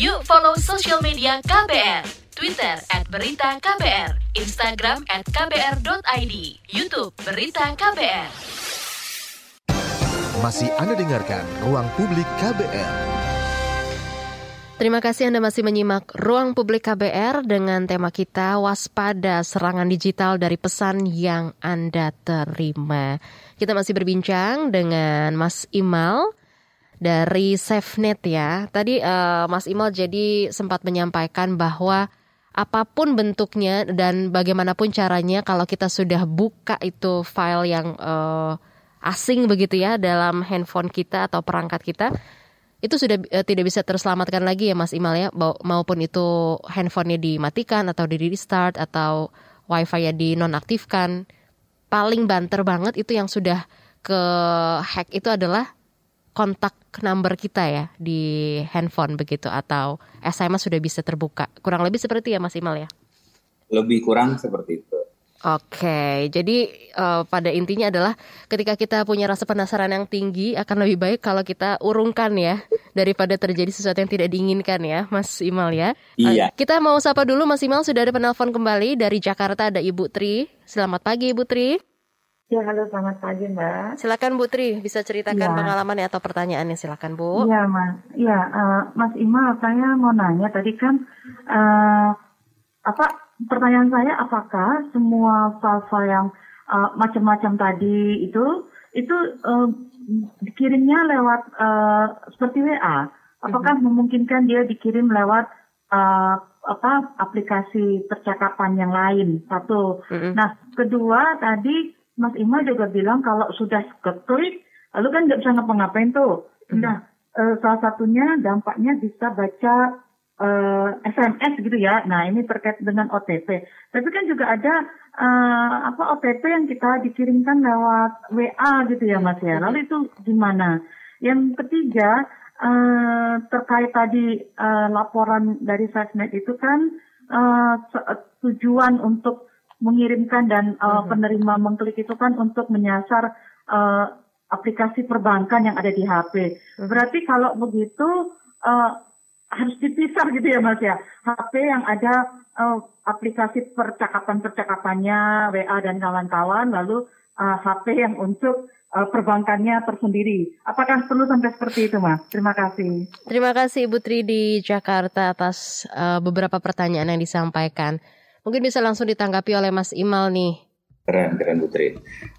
Yuk follow social media KBR. Twitter at Berita KBR, Instagram at KBR.id, Youtube Berita KBR. Masih Anda dengarkan Ruang Publik KBR. Terima kasih Anda masih menyimak Ruang Publik KBR dengan tema kita waspada serangan digital dari pesan yang Anda terima. Kita masih berbincang dengan Mas Imal dari SafeNet ya. Tadi uh, Mas Imal jadi sempat menyampaikan bahwa apa pun bentuknya dan bagaimanapun caranya kalau kita sudah buka itu file yang uh, asing begitu ya dalam handphone kita atau perangkat kita itu sudah uh, tidak bisa terselamatkan lagi ya Mas Imal ya? Maupun itu handphonenya dimatikan atau di restart atau wifi ya dinonaktifkan. Paling banter banget itu yang sudah ke hack itu adalah kontak number kita ya di handphone begitu atau SMS sudah bisa terbuka. Kurang lebih seperti ya Mas Imal ya? Lebih kurang seperti itu Oke, jadi uh, pada intinya adalah ketika kita punya rasa penasaran yang tinggi akan lebih baik kalau kita urungkan ya daripada terjadi sesuatu yang tidak diinginkan ya, Mas Imal ya. Iya. Uh, kita mau sapa dulu Mas Imal sudah ada penelpon kembali dari Jakarta ada Ibu Tri. Selamat pagi Ibu Tri. Ya, halo selamat pagi Mbak. Silakan Bu Tri, bisa ceritakan ya. pengalaman atau pertanyaannya silakan Bu. Iya Mas. Iya, uh, Mas Imal saya mau nanya tadi kan uh, apa pertanyaan saya apakah semua file-file yang uh, macam-macam tadi itu itu uh, dikirimnya lewat uh, seperti WA? Apakah mm-hmm. memungkinkan dia dikirim lewat uh, apa aplikasi percakapan yang lain? Satu. Mm-hmm. Nah, kedua tadi Mas Ima juga bilang kalau sudah keklik, lalu kan nggak bisa ngapa-ngapain tuh. Mm-hmm. Nah, uh, salah satunya dampaknya bisa baca uh, eh, SMS gitu ya. Nah ini terkait dengan OTP. Tapi kan juga ada uh, apa OTP yang kita dikirimkan lewat WA gitu ya Mas ya. Lalu itu gimana? Yang ketiga uh, terkait tadi uh, laporan dari Sasnet itu kan uh, tujuan untuk mengirimkan dan uh, penerima mengklik itu kan untuk menyasar uh, aplikasi perbankan yang ada di HP. Berarti kalau begitu uh, harus dipisah gitu ya Mas ya. HP yang ada uh, aplikasi percakapan-percakapannya WA dan kawan-kawan, lalu uh, HP yang untuk uh, perbankannya tersendiri. Apakah perlu sampai seperti itu, Mas? Terima kasih. Terima kasih Ibu Tri di Jakarta atas uh, beberapa pertanyaan yang disampaikan. Mungkin bisa langsung ditanggapi oleh Mas Imal nih. Keren, keren Putri.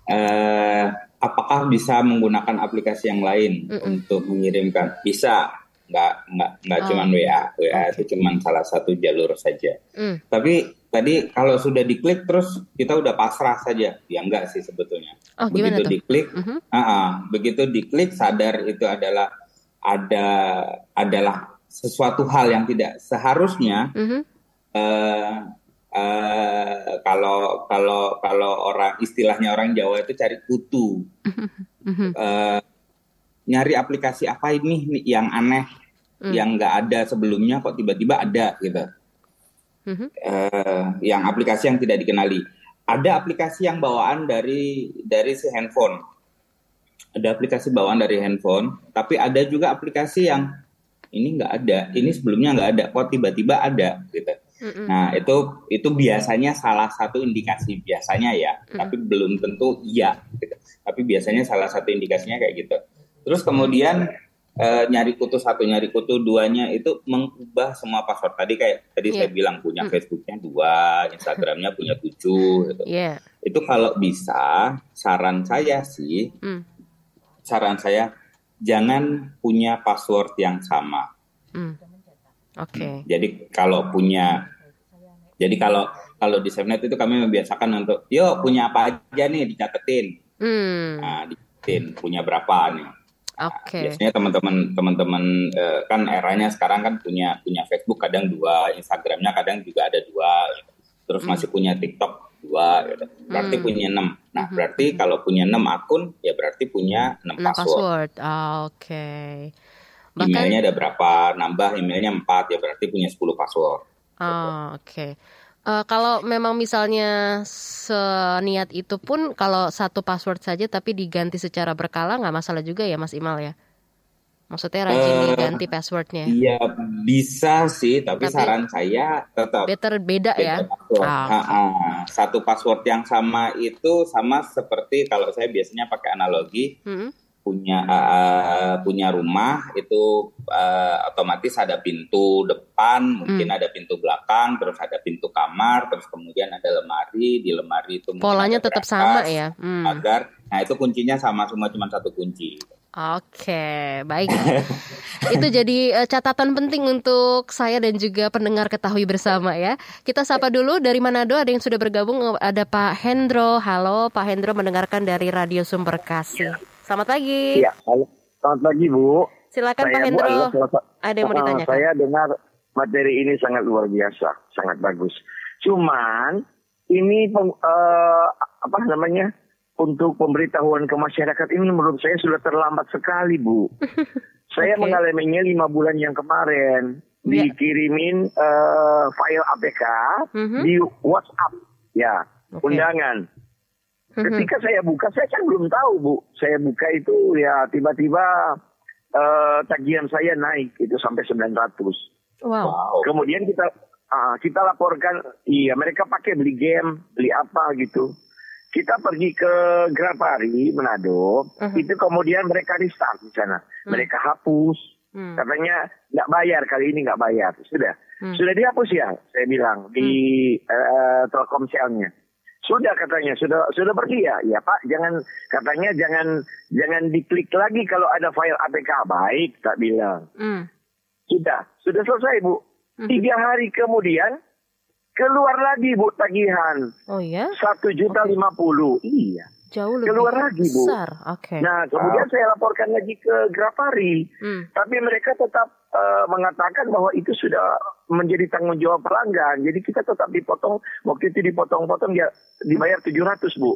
Uh, apakah bisa menggunakan aplikasi yang lain mm -mm. untuk mengirimkan? Bisa, nggak nggak nggak oh. cuma WA, WA okay. itu cuma salah satu jalur saja. Mm. Tapi tadi kalau sudah diklik terus kita udah pasrah saja, ya enggak sih sebetulnya. Oh, begitu tuh? diklik, mm -hmm. uh -uh, begitu diklik sadar itu adalah ada adalah sesuatu hal yang tidak seharusnya. Mm -hmm. uh, Uh, kalau kalau kalau orang istilahnya orang Jawa itu cari kutu, uh, nyari aplikasi apa ini yang aneh, mm. yang nggak ada sebelumnya kok tiba-tiba ada gitu, uh, yang aplikasi yang tidak dikenali. Ada aplikasi yang bawaan dari dari si handphone, ada aplikasi bawaan dari handphone, tapi ada juga aplikasi yang ini nggak ada, ini sebelumnya nggak ada, kok tiba-tiba ada gitu. Mm-hmm. Nah itu itu biasanya salah satu indikasi biasanya ya, mm-hmm. tapi belum tentu iya. Gitu. Tapi biasanya salah satu indikasinya kayak gitu. Terus kemudian e, nyari kutu satu, nyari kutu duanya itu mengubah semua password. Tadi kayak tadi yeah. saya bilang punya mm. Facebooknya dua, Instagramnya punya tujuh. Gitu. Yeah. Itu kalau bisa, saran saya sih, mm. saran saya jangan punya password yang sama. Mm Oke. Okay. Jadi kalau punya, jadi kalau kalau di Safenet itu kami membiasakan untuk, yuk punya apa aja nih dicatetin. Hmm. Nah, dicatetin punya berapa nih. Oke. Okay. Nah, biasanya teman-teman teman-teman eh, kan eranya sekarang kan punya punya Facebook kadang dua, Instagramnya kadang juga ada dua, gitu. terus hmm. masih punya TikTok dua, gitu. berarti hmm. punya enam. Nah hmm. berarti kalau punya enam akun ya berarti punya enam password. password. Oh, Oke. Okay. Bahkan, emailnya ada berapa nambah emailnya empat ya berarti punya 10 password. Oh, oke. Okay. Uh, eh, kalau memang misalnya seniat itu pun kalau satu password saja tapi diganti secara berkala nggak masalah juga ya Mas Imal ya? Maksudnya rajin uh, diganti passwordnya? Iya bisa sih, tapi, tapi saran saya tetap better beda, beda ya. Password. Oh, okay. Satu password yang sama itu sama seperti kalau saya biasanya pakai analogi. Hmm punya uh, punya rumah itu uh, otomatis ada pintu depan, mungkin hmm. ada pintu belakang, terus ada pintu kamar, terus kemudian ada lemari, di lemari itu polanya tetap sama ya. Hmm. Agar nah itu kuncinya sama semua cuma satu kunci. Oke, baik. itu jadi uh, catatan penting untuk saya dan juga pendengar ketahui bersama ya. Kita sapa dulu dari Manado ada yang sudah bergabung ada Pak Hendro. Halo Pak Hendro mendengarkan dari Radio Sumber Kasih. Selamat pagi. Iya, selamat pagi Bu. Silakan Pak Hendro. Ada yang mau ditanyakan? Saya dengar materi ini sangat luar biasa, sangat bagus. Cuman ini uh, apa namanya untuk pemberitahuan ke masyarakat ini menurut saya sudah terlambat sekali Bu. saya okay. mengalaminya lima bulan yang kemarin yeah. dikirimin uh, file APK mm -hmm. di WhatsApp ya okay. undangan. Ketika saya buka, saya kan belum tahu bu. Saya buka itu ya tiba-tiba uh, tagihan saya naik itu sampai 900. Wow. Kemudian kita uh, kita laporkan, iya mereka pakai beli game, beli apa gitu. Kita pergi ke Grapari, Manado, uh-huh. itu kemudian mereka restart di sana. Hmm. Mereka hapus, hmm. katanya nggak bayar kali ini nggak bayar. Sudah, hmm. sudah dihapus ya, saya bilang di hmm. uh, Telkomselnya. Sudah katanya, sudah sudah pergi ya. Ya Pak, jangan katanya jangan jangan diklik lagi kalau ada file APK. Baik, tak bilang. Mm. Sudah, sudah selesai Bu. Mm. Tiga hari kemudian keluar lagi Bu tagihan. Oh ya? Satu juta lima puluh. Iya. Jauh lebih keluar lagi Bu. Besar. Okay. Nah kemudian wow. saya laporkan lagi ke Grafari. Mm. Tapi mereka tetap uh, mengatakan bahwa itu sudah menjadi tanggung jawab pelanggan. Jadi kita tetap dipotong, waktu itu dipotong-potong dia dibayar 700 Bu.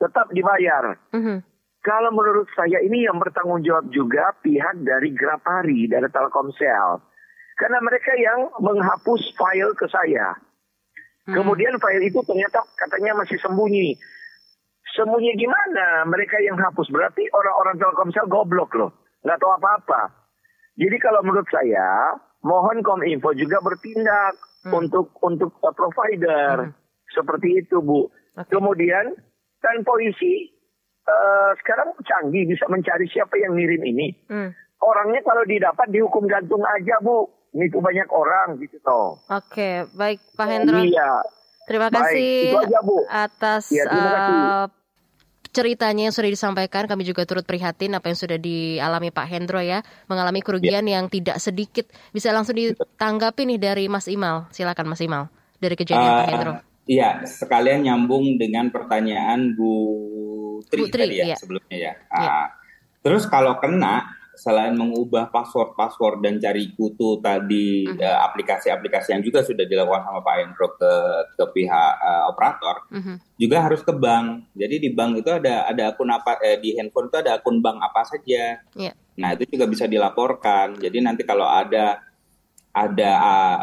Tetap dibayar. Mm -hmm. Kalau menurut saya ini yang bertanggung jawab juga pihak dari Grapari, dari Telkomsel. Karena mereka yang menghapus file ke saya. Hmm. Kemudian file itu ternyata katanya masih sembunyi. Sembunyi gimana? Mereka yang hapus. Berarti orang-orang Telkomsel goblok loh. Nggak tahu apa-apa. Jadi kalau menurut saya, mohon Kominfo juga bertindak hmm. untuk untuk uh, provider hmm. seperti itu Bu. Okay. Kemudian kan polisi uh, sekarang canggih bisa mencari siapa yang ngirim ini. Hmm. Orangnya kalau didapat dihukum gantung aja Bu. Ini tuh banyak orang gitu toh. Oke, baik Pak Hendro. Iya. Terima kasih baik, aja, Bu. atas ya, uh, ceritanya yang sudah disampaikan. Kami juga turut prihatin apa yang sudah dialami Pak Hendro ya, mengalami kerugian ya. yang tidak sedikit. Bisa langsung ditanggapi nih dari Mas Imal. Silakan Mas Imal dari kejadian uh, Pak Hendro. Iya, sekalian nyambung dengan pertanyaan Bu Tri, Bu Tri tadi ya iya. sebelumnya ya. Uh, Terus kalau kena selain mengubah password-password dan cari kutu tadi mm-hmm. uh, aplikasi-aplikasi yang juga sudah dilakukan sama Pak Hendro ke ke pihak uh, operator, mm-hmm. juga harus ke bank. Jadi di bank itu ada ada akun apa eh, di handphone itu ada akun bank apa saja. Yeah. Nah itu juga bisa dilaporkan. Jadi nanti kalau ada ada uh,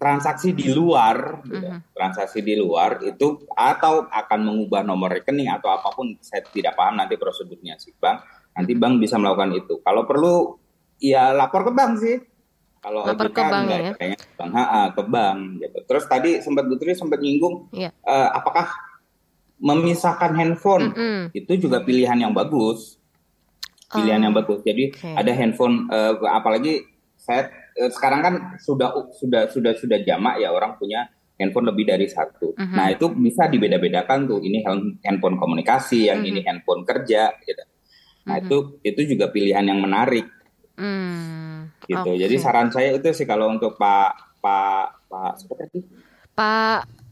transaksi di luar, mm-hmm. transaksi di luar itu atau akan mengubah nomor rekening atau apa pun, saya tidak paham nanti prosedurnya si bank Nanti bank bisa melakukan itu. Kalau perlu ya lapor ke bank sih. Kalau lapor ke bank enggak, ya. Kayaknya bank, ha, ke bank gitu. Terus tadi sempat Putri sempat nyinggung yeah. Iya. uh, apakah memisahkan handphone mm -hmm. itu juga pilihan yang bagus. Pilihan oh. yang bagus. Jadi okay. ada handphone uh, apalagi saya uh, sekarang kan sudah sudah sudah sudah jamak ya orang punya handphone lebih dari satu. Mm -hmm. Nah itu bisa dibeda-bedakan tuh. Ini handphone komunikasi, yang mm -hmm. ini handphone kerja, gitu. Nah mm-hmm. itu itu juga pilihan yang menarik. Mm, gitu. Okay. Jadi saran saya itu sih kalau untuk Pak Pak Pak seperti Pak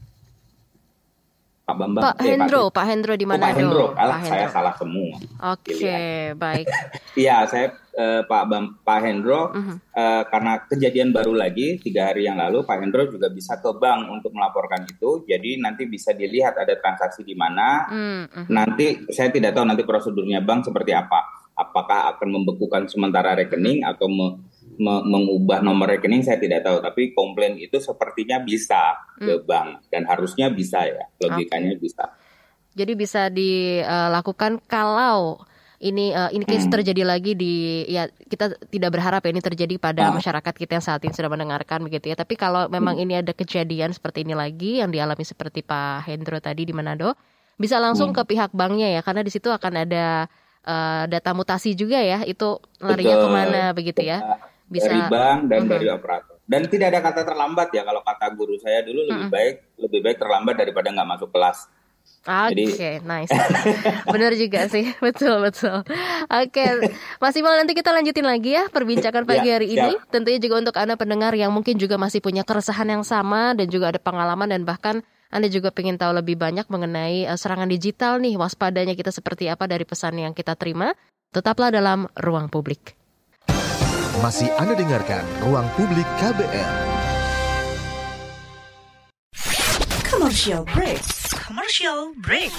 Pak Bambang. Pak eh, Hendro, Pak, Pak Hendro di mana? Oh, Pak Hendro, kalah saya salah semua. Oke, okay, baik. Iya, saya uh, Pak Bam, Pak Hendro uh -huh. uh, karena kejadian baru lagi tiga hari yang lalu Pak Hendro juga bisa ke bank untuk melaporkan itu. Jadi nanti bisa dilihat ada transaksi di mana. Uh mm, -huh. Nanti saya tidak tahu nanti prosedurnya bank seperti apa. Apakah akan membekukan sementara rekening atau me me mengubah nomor rekening saya tidak tahu tapi komplain itu sepertinya bisa hmm. ke bank dan harusnya bisa ya logikanya okay. bisa. Jadi bisa dilakukan kalau ini uh, ini case hmm. terjadi lagi di ya kita tidak berharap ya ini terjadi pada hmm. masyarakat kita yang saat ini sudah mendengarkan begitu ya. Tapi kalau memang hmm. ini ada kejadian seperti ini lagi yang dialami seperti Pak Hendro tadi di Manado, bisa langsung hmm. ke pihak banknya ya karena di situ akan ada uh, data mutasi juga ya itu larinya Betul. ke mana begitu ya bisa dari bank dan uh-huh. dari operator. Dan tidak ada kata terlambat ya kalau kata guru saya dulu lebih uh-huh. baik lebih baik terlambat daripada nggak masuk kelas. Oke, okay, nice. Benar juga sih, betul betul. Oke, okay. Mas Imal nanti kita lanjutin lagi ya perbincangan pagi ya, hari ini. Tentunya juga untuk anda pendengar yang mungkin juga masih punya keresahan yang sama dan juga ada pengalaman dan bahkan anda juga ingin tahu lebih banyak mengenai uh, serangan digital nih, waspadanya kita seperti apa dari pesan yang kita terima. Tetaplah dalam ruang publik. Masih Anda dengarkan Ruang Publik KBR. Commercial break. Commercial break.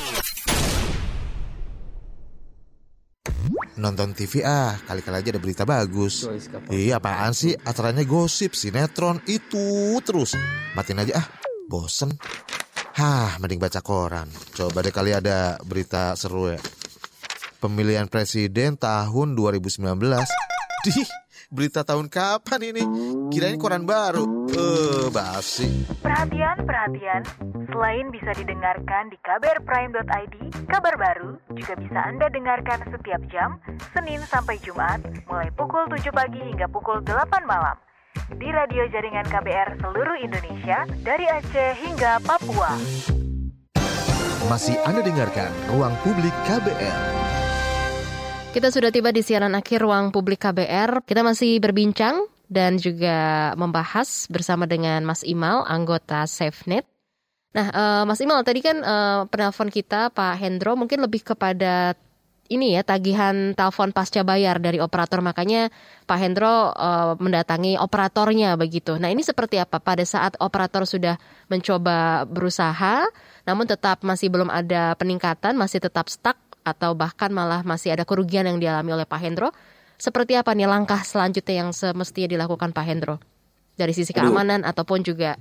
Nonton TV ah, kali-kali aja ada berita bagus. Iya apaan sih? Acaranya gosip, sinetron, itu terus. Matiin aja ah, bosen. Hah, mending baca koran. Coba deh kali ada berita seru ya. Pemilihan presiden tahun 2019. Dih, Berita tahun kapan ini? Kirain koran baru. Eh, uh, basi. Perhatian, perhatian. Selain bisa didengarkan di kbrprime.id, kabar baru juga bisa Anda dengarkan setiap jam, Senin sampai Jumat, mulai pukul 7 pagi hingga pukul 8 malam. Di radio jaringan KBR seluruh Indonesia, dari Aceh hingga Papua. Masih Anda dengarkan Ruang Publik KBR. Kita sudah tiba di siaran akhir ruang publik KBR. Kita masih berbincang dan juga membahas bersama dengan Mas Imal, anggota SafeNet. Nah, uh, Mas Imal tadi kan uh, penelpon kita Pak Hendro mungkin lebih kepada ini ya tagihan telepon pasca bayar dari operator makanya Pak Hendro uh, mendatangi operatornya begitu. Nah ini seperti apa pada saat operator sudah mencoba berusaha, namun tetap masih belum ada peningkatan, masih tetap stuck atau bahkan malah masih ada kerugian yang dialami oleh Pak Hendro. Seperti apa nih langkah selanjutnya yang semestinya dilakukan Pak Hendro dari sisi keamanan Aduh. ataupun juga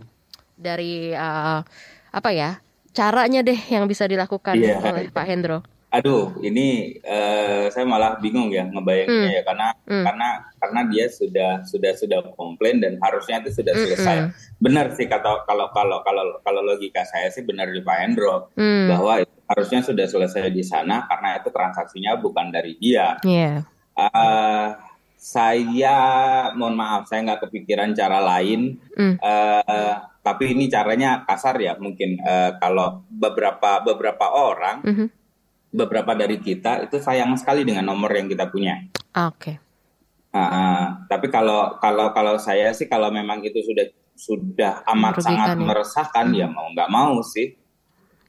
dari uh, apa ya caranya deh yang bisa dilakukan yeah. oleh Pak Hendro. Aduh, ini uh, saya malah bingung ya ngebayanginnya hmm. ya karena hmm. karena karena dia sudah sudah sudah komplain dan harusnya itu sudah selesai. Benar sih kata kalau kalau kalau kalau logika saya sih benar di Pak Hendro Hmm. bahwa itu harusnya sudah selesai di sana karena itu transaksinya bukan dari dia. Iya. Eh, saya mohon maaf saya nggak kepikiran cara lain Hmm. Eh, tapi ini caranya kasar ya mungkin Eh, kalau beberapa beberapa orang Mhm. beberapa dari kita itu sayang sekali dengan nomor yang kita punya Oke. Ah, ah. tapi kalau kalau kalau saya sih kalau memang itu sudah sudah amat sangat ya. meresahkan ya mau nggak mau sih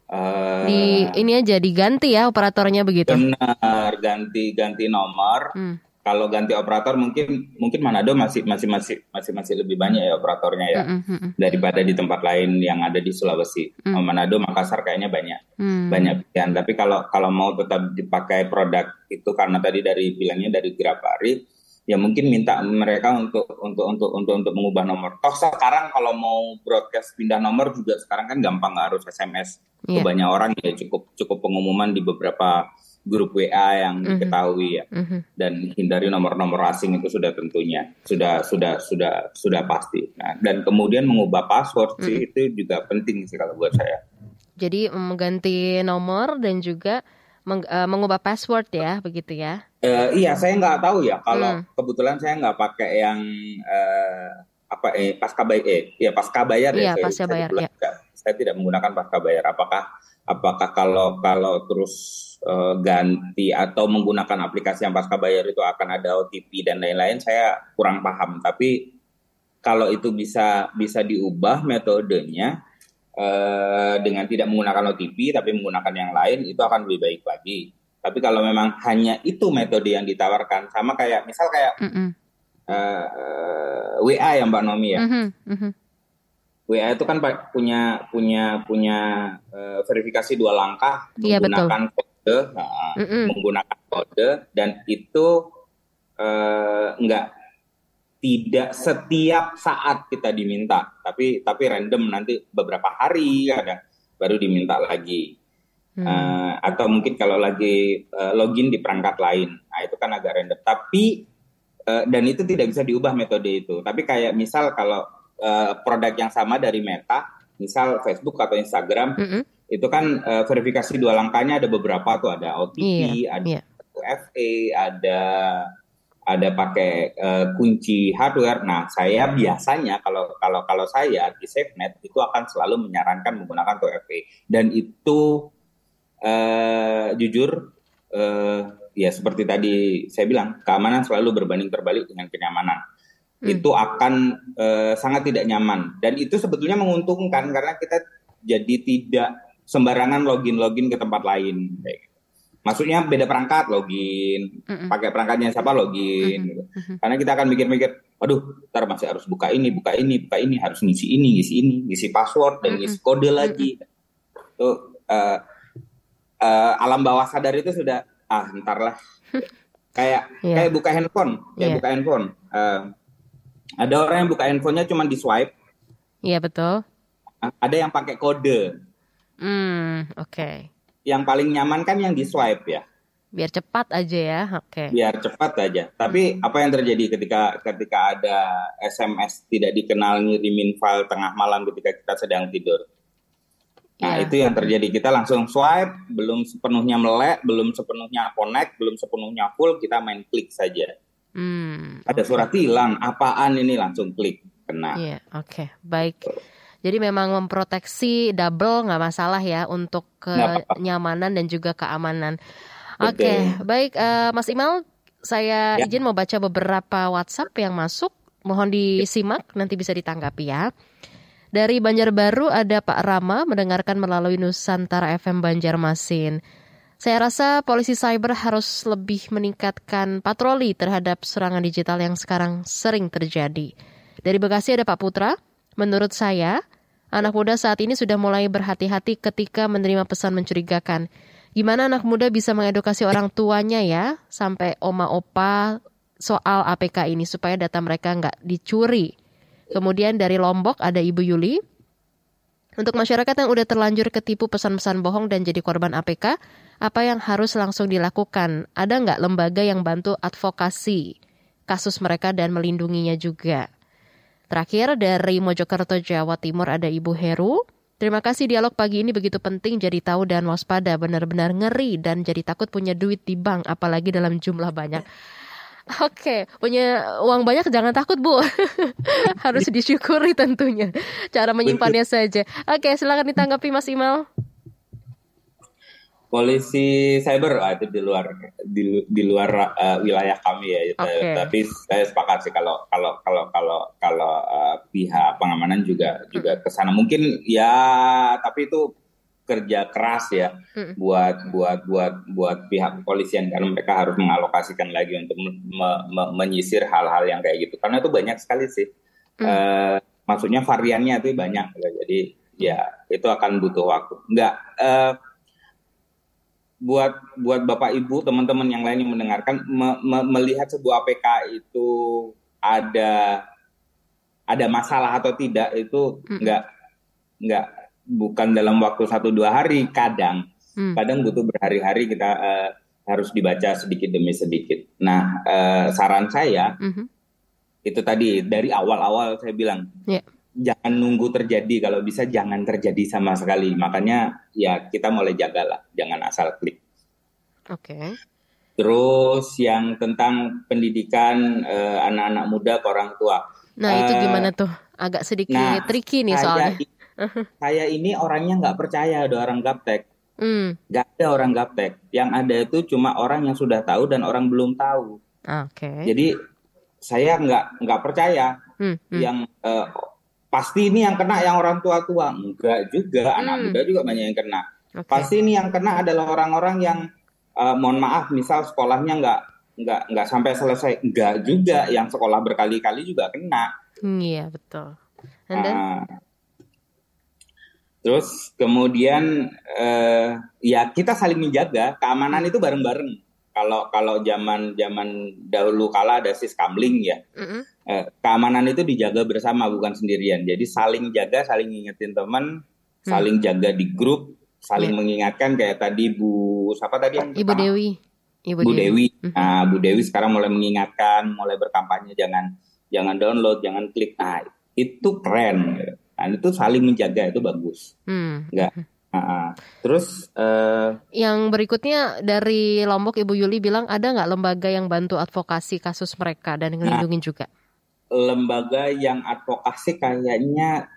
Eh, Di ini aja diganti ya operatornya begitu. benar ganti ganti nomor Hmm. kalau ganti operator mungkin mungkin Manado masih masih masih masih masih lebih banyak ya operatornya ya Mm-mm, mm-mm. daripada di tempat lain yang ada di Sulawesi. Hmm. Manado, Makassar kayaknya banyak Hmm. banyak pilihan. Tapi kalau kalau mau tetap dipakai produk itu karena tadi dari bilangnya dari Grapari, ya mungkin minta mereka untuk untuk untuk untuk untuk mengubah nomor. Toh sekarang kalau mau broadcast pindah nomor juga sekarang kan gampang nggak harus SMS ke Iya. banyak orang ya cukup cukup pengumuman di beberapa grup WA yang Mhm. diketahui ya Mhm. dan hindari nomor-nomor asing itu sudah tentunya sudah sudah sudah sudah pasti. Nah, dan kemudian mengubah password sih itu juga penting sih kalau buat saya. Jadi mengganti nomor dan juga meng- eh, mengubah password ya, begitu ya. Eh, iya, saya nggak tahu ya kalau Hmm. kebetulan saya nggak pakai yang eh, apa eh pasca bayar eh ya pasca bayar Iya, ya. Saya- pasca saya bayar, iya. nggak- Saya tidak menggunakan pasca bayar. Apakah apakah kalau kalau terus eh, ganti atau menggunakan aplikasi yang pasca bayar itu akan ada OTP dan lain-lain? Saya kurang paham. Tapi kalau itu bisa bisa diubah metodenya eh, dengan tidak menggunakan OTP tapi menggunakan yang lain itu akan lebih baik lagi. Tapi kalau memang hanya itu metode yang ditawarkan sama kayak misal kayak Mm-mm. eh, eh, WA ya Mbak Nomi ya. Mhm, mhm. WA itu kan punya punya punya eh, verifikasi dua langkah Iya, betul. menggunakan kode, nah, Mm-mm. menggunakan kode dan itu eh, enggak tidak setiap saat kita diminta, tapi tapi random nanti beberapa hari kadang baru diminta lagi. Hmm. Eh, atau mungkin kalau lagi eh, login di perangkat lain, nah itu kan agak random. Tapi eh, dan itu tidak bisa diubah metode itu. Tapi kayak misal kalau eh, produk yang sama dari Meta, misal Facebook atau Instagram, Mm-mm. itu kan eh, verifikasi dua langkahnya ada beberapa tuh, ada OTP, Iya, ada iya. UFA, ada ada pakai eh, kunci hardware. Nah, saya biasanya kalau kalau kalau saya di SafeNet itu akan selalu menyarankan menggunakan TOFA dan itu eh, jujur eh, ya seperti tadi saya bilang keamanan selalu berbanding terbalik dengan kenyamanan. Hmm. Itu akan eh, sangat tidak nyaman dan itu sebetulnya menguntungkan karena kita jadi tidak sembarangan login-login ke tempat lain. Kayak gitu. Maksudnya beda perangkat login, Mm-mm. pakai perangkatnya siapa login. gitu. Mhm. Karena kita akan mikir-mikir, aduh, ntar masih harus buka ini, buka ini, buka ini, harus ngisi ini, ngisi ini, ngisi password dan ngisi kode lagi. Itu eh, eh, alam bawah sadar itu sudah ah ntar lah. kayak Iya. kayak buka handphone, kayak Iya. buka handphone. Eh, ada orang yang buka handphonenya cuma di swipe, Iya betul. ada yang pakai kode. Hmm, oke. Yang paling nyaman kan yang di swipe ya. Biar cepat aja ya. Oke. biar cepat aja. Tapi apa yang terjadi ketika ketika ada SMS tidak dikenal ngirimin file tengah malam ketika kita sedang tidur? Nah, Iya. itu yang terjadi. Kita langsung swipe, belum sepenuhnya melek, belum sepenuhnya connect, belum sepenuhnya full, kita main klik saja. Hmm. Ada surat hilang, apaan ini langsung klik kena. Iya, oke, baik. Jadi memang memproteksi double nggak masalah ya untuk kenyamanan dan juga keamanan. Oke, baik eh, Mas Imal, saya Ya. izin mau baca beberapa WhatsApp yang masuk. Mohon disimak, nanti bisa ditanggapi ya. Dari Banjarbaru ada Pak Rama mendengarkan melalui Nusantara FM Banjarmasin. Saya rasa polisi cyber harus lebih meningkatkan patroli terhadap serangan digital yang sekarang sering terjadi. Dari Bekasi ada Pak Putra. Menurut saya, anak muda saat ini sudah mulai berhati-hati ketika menerima pesan mencurigakan. Gimana anak muda bisa mengedukasi orang tuanya ya, sampai oma opa soal APK ini supaya data mereka nggak dicuri. Kemudian dari Lombok ada Ibu Yuli. Untuk masyarakat yang udah terlanjur ketipu pesan-pesan bohong dan jadi korban APK, apa yang harus langsung dilakukan? Ada nggak lembaga yang bantu advokasi? kasus mereka dan melindunginya juga. Terakhir dari Mojokerto, Jawa Timur ada Ibu Heru. Terima kasih dialog pagi ini begitu penting jadi tahu dan waspada benar-benar ngeri dan jadi takut punya duit di bank apalagi dalam jumlah banyak. Oke, punya uang banyak jangan takut Bu. Harus disyukuri tentunya. Cara menyimpannya saja. Oke, silakan ditanggapi Mas Imal. Polisi cyber ah, itu di luar di, di luar uh, wilayah kami ya. Okay. Tapi saya sepakat sih kalau kalau kalau kalau kalau uh, pihak pengamanan juga juga ke sana. Mungkin ya tapi itu kerja keras ya hmm. buat buat buat buat pihak kepolisian karena mereka harus mengalokasikan lagi untuk me, me, menyisir hal-hal yang kayak gitu karena itu banyak sekali sih hmm. uh, maksudnya variannya itu banyak jadi ya itu akan butuh waktu enggak uh, buat buat bapak ibu teman-teman yang lain yang mendengarkan me, me, melihat sebuah APK itu ada ada masalah atau tidak itu hmm. enggak enggak bukan dalam waktu satu dua hari kadang hmm. kadang butuh berhari-hari kita uh, harus dibaca sedikit demi sedikit. Nah uh, saran saya hmm. itu tadi dari awal-awal saya bilang yeah. Jangan nunggu terjadi kalau bisa jangan terjadi sama sekali. Makanya ya kita mulai jagalah jangan asal klik. Oke. Okay. Terus yang tentang pendidikan uh, anak-anak muda ke orang tua. Nah uh, itu gimana tuh? Agak sedikit nah, tricky nih soalnya saya ini orangnya nggak percaya ada orang gaptek. Hmm. Gak ada orang gaptek. Yang ada itu cuma orang yang sudah tahu dan orang belum tahu. Oke. Okay. Jadi saya nggak nggak percaya hmm, hmm. yang uh, pasti ini yang kena yang orang tua tua. Enggak juga, hmm. anak muda juga banyak yang kena. Okay. Pasti ini yang kena adalah orang-orang yang uh, mohon maaf, misal sekolahnya nggak nggak nggak sampai selesai. Enggak juga, yang sekolah berkali-kali juga kena. Hmm, iya betul. And then? Uh, Terus kemudian eh, ya kita saling menjaga keamanan itu bareng-bareng. Kalau kalau zaman zaman dahulu kala ada siskamling ya, mm-hmm. eh, keamanan itu dijaga bersama bukan sendirian. Jadi saling jaga, saling ngingetin teman, mm. saling jaga di grup, saling yeah. mengingatkan kayak tadi Bu siapa tadi yang Ibu Dewi. Ibu Bu Dewi. Dewi. Mm-hmm. Nah, Bu Dewi sekarang mulai mengingatkan, mulai berkampanye jangan jangan download, jangan klik. Nah, itu keren. Nah, itu saling menjaga itu bagus. Hmm. Enggak. Uh, terus uh, yang berikutnya dari Lombok Ibu Yuli bilang ada nggak lembaga yang bantu advokasi kasus mereka dan ngelindungin nah, juga? Lembaga yang advokasi kayaknya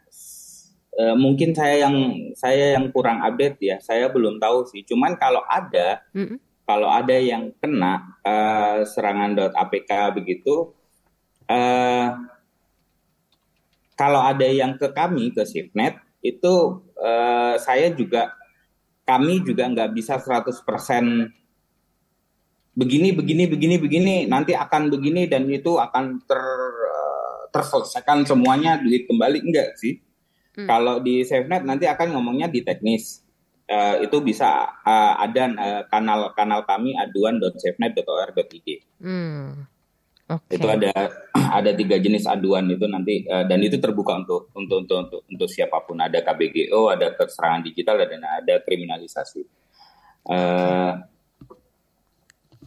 uh, mungkin saya yang saya yang kurang update ya. Saya belum tahu sih. Cuman kalau ada mm -hmm. kalau ada yang kena uh, serangan .apk begitu uh, kalau ada yang ke kami ke Sifnet itu uh, saya juga kami juga nggak bisa 100% begini begini begini begini nanti akan begini dan itu akan ter uh, terselesaikan semuanya duit kembali enggak sih hmm. kalau di SafeNet nanti akan ngomongnya di teknis uh, itu bisa uh, ada uh, kanal kanal kami aduan.safenet.or.id hmm. Okay. Itu ada ada tiga jenis aduan itu nanti uh, dan itu terbuka untuk untuk untuk untuk, untuk siapa pun. Ada KBGO, ada keserangan digital dan ada kriminalisasi. Uh,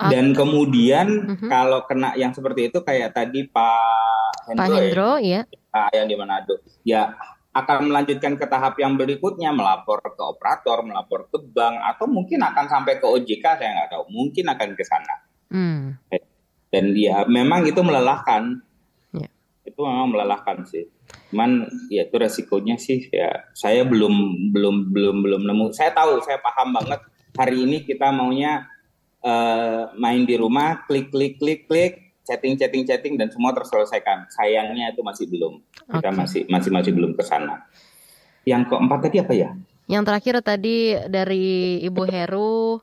dan kemudian uh-huh. kalau kena yang seperti itu kayak tadi Pak Hendro, Pak Hendro ya, ya. yang di Manado, ya akan melanjutkan ke tahap yang berikutnya melapor ke operator, melapor ke bank atau mungkin akan sampai ke OJK saya nggak tahu, mungkin akan ke sana. Hmm dan dia memang itu melelahkan. Ya. itu memang melelahkan sih. Cuman ya itu resikonya sih ya saya belum belum belum belum nemu. Saya tahu saya paham banget. Hari ini kita maunya uh, main di rumah klik klik klik klik chatting chatting chatting dan semua terselesaikan. Sayangnya itu masih belum. Kita masih masih masih belum ke sana. Yang keempat tadi apa ya? Yang terakhir tadi dari Ibu Heru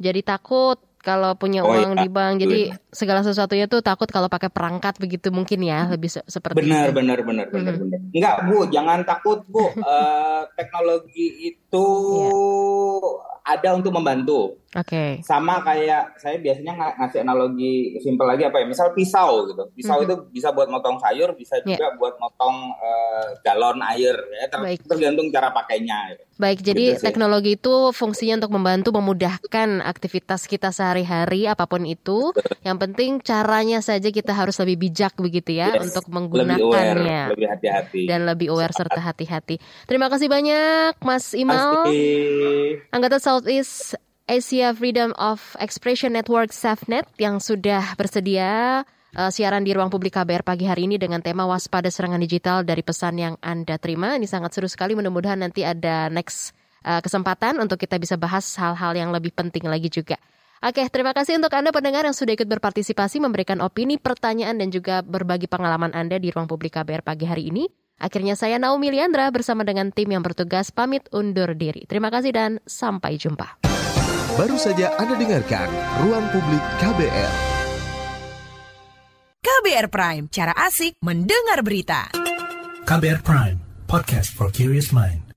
jadi takut kalau punya oh, uang iya. di bank. Jadi segala sesuatunya tuh takut kalau pakai perangkat begitu mungkin ya lebih se seperti benar, itu. Benar benar benar hmm. benar. Enggak Bu, jangan takut Bu. uh, teknologi itu yeah. Ada untuk membantu. Oke. Okay. Sama kayak saya biasanya ng ngasih analogi simpel lagi apa ya? Misal pisau gitu. Pisau mm -hmm. itu bisa buat motong sayur, bisa yeah. juga buat motong uh, galon air ya. Ter Baik. Tergantung cara pakainya. Gitu. Baik, jadi gitu teknologi itu fungsinya untuk membantu memudahkan aktivitas kita sehari-hari apa pun itu. Yang penting caranya saja kita harus lebih bijak begitu ya yes. untuk menggunakannya. Lebih hati-hati. Dan lebih aware serta hati-hati. Terima kasih banyak Mas Imal. Anggota Southeast Asia Freedom of Expression Network SafeNet yang sudah bersedia uh, siaran di ruang publik KBR pagi hari ini dengan tema waspada serangan digital dari pesan yang Anda terima. Ini sangat seru sekali. Mudah-mudahan nanti ada next uh, kesempatan untuk kita bisa bahas hal-hal yang lebih penting lagi juga. Oke, terima kasih untuk Anda pendengar yang sudah ikut berpartisipasi, memberikan opini, pertanyaan, dan juga berbagi pengalaman Anda di ruang publik KBR pagi hari ini. Akhirnya saya Naomi Liandra bersama dengan tim yang bertugas pamit undur diri. Terima kasih dan sampai jumpa. Baru saja Anda dengarkan Ruang Publik KBR. KBR Prime, cara asik mendengar berita. KBR Prime, podcast for curious mind.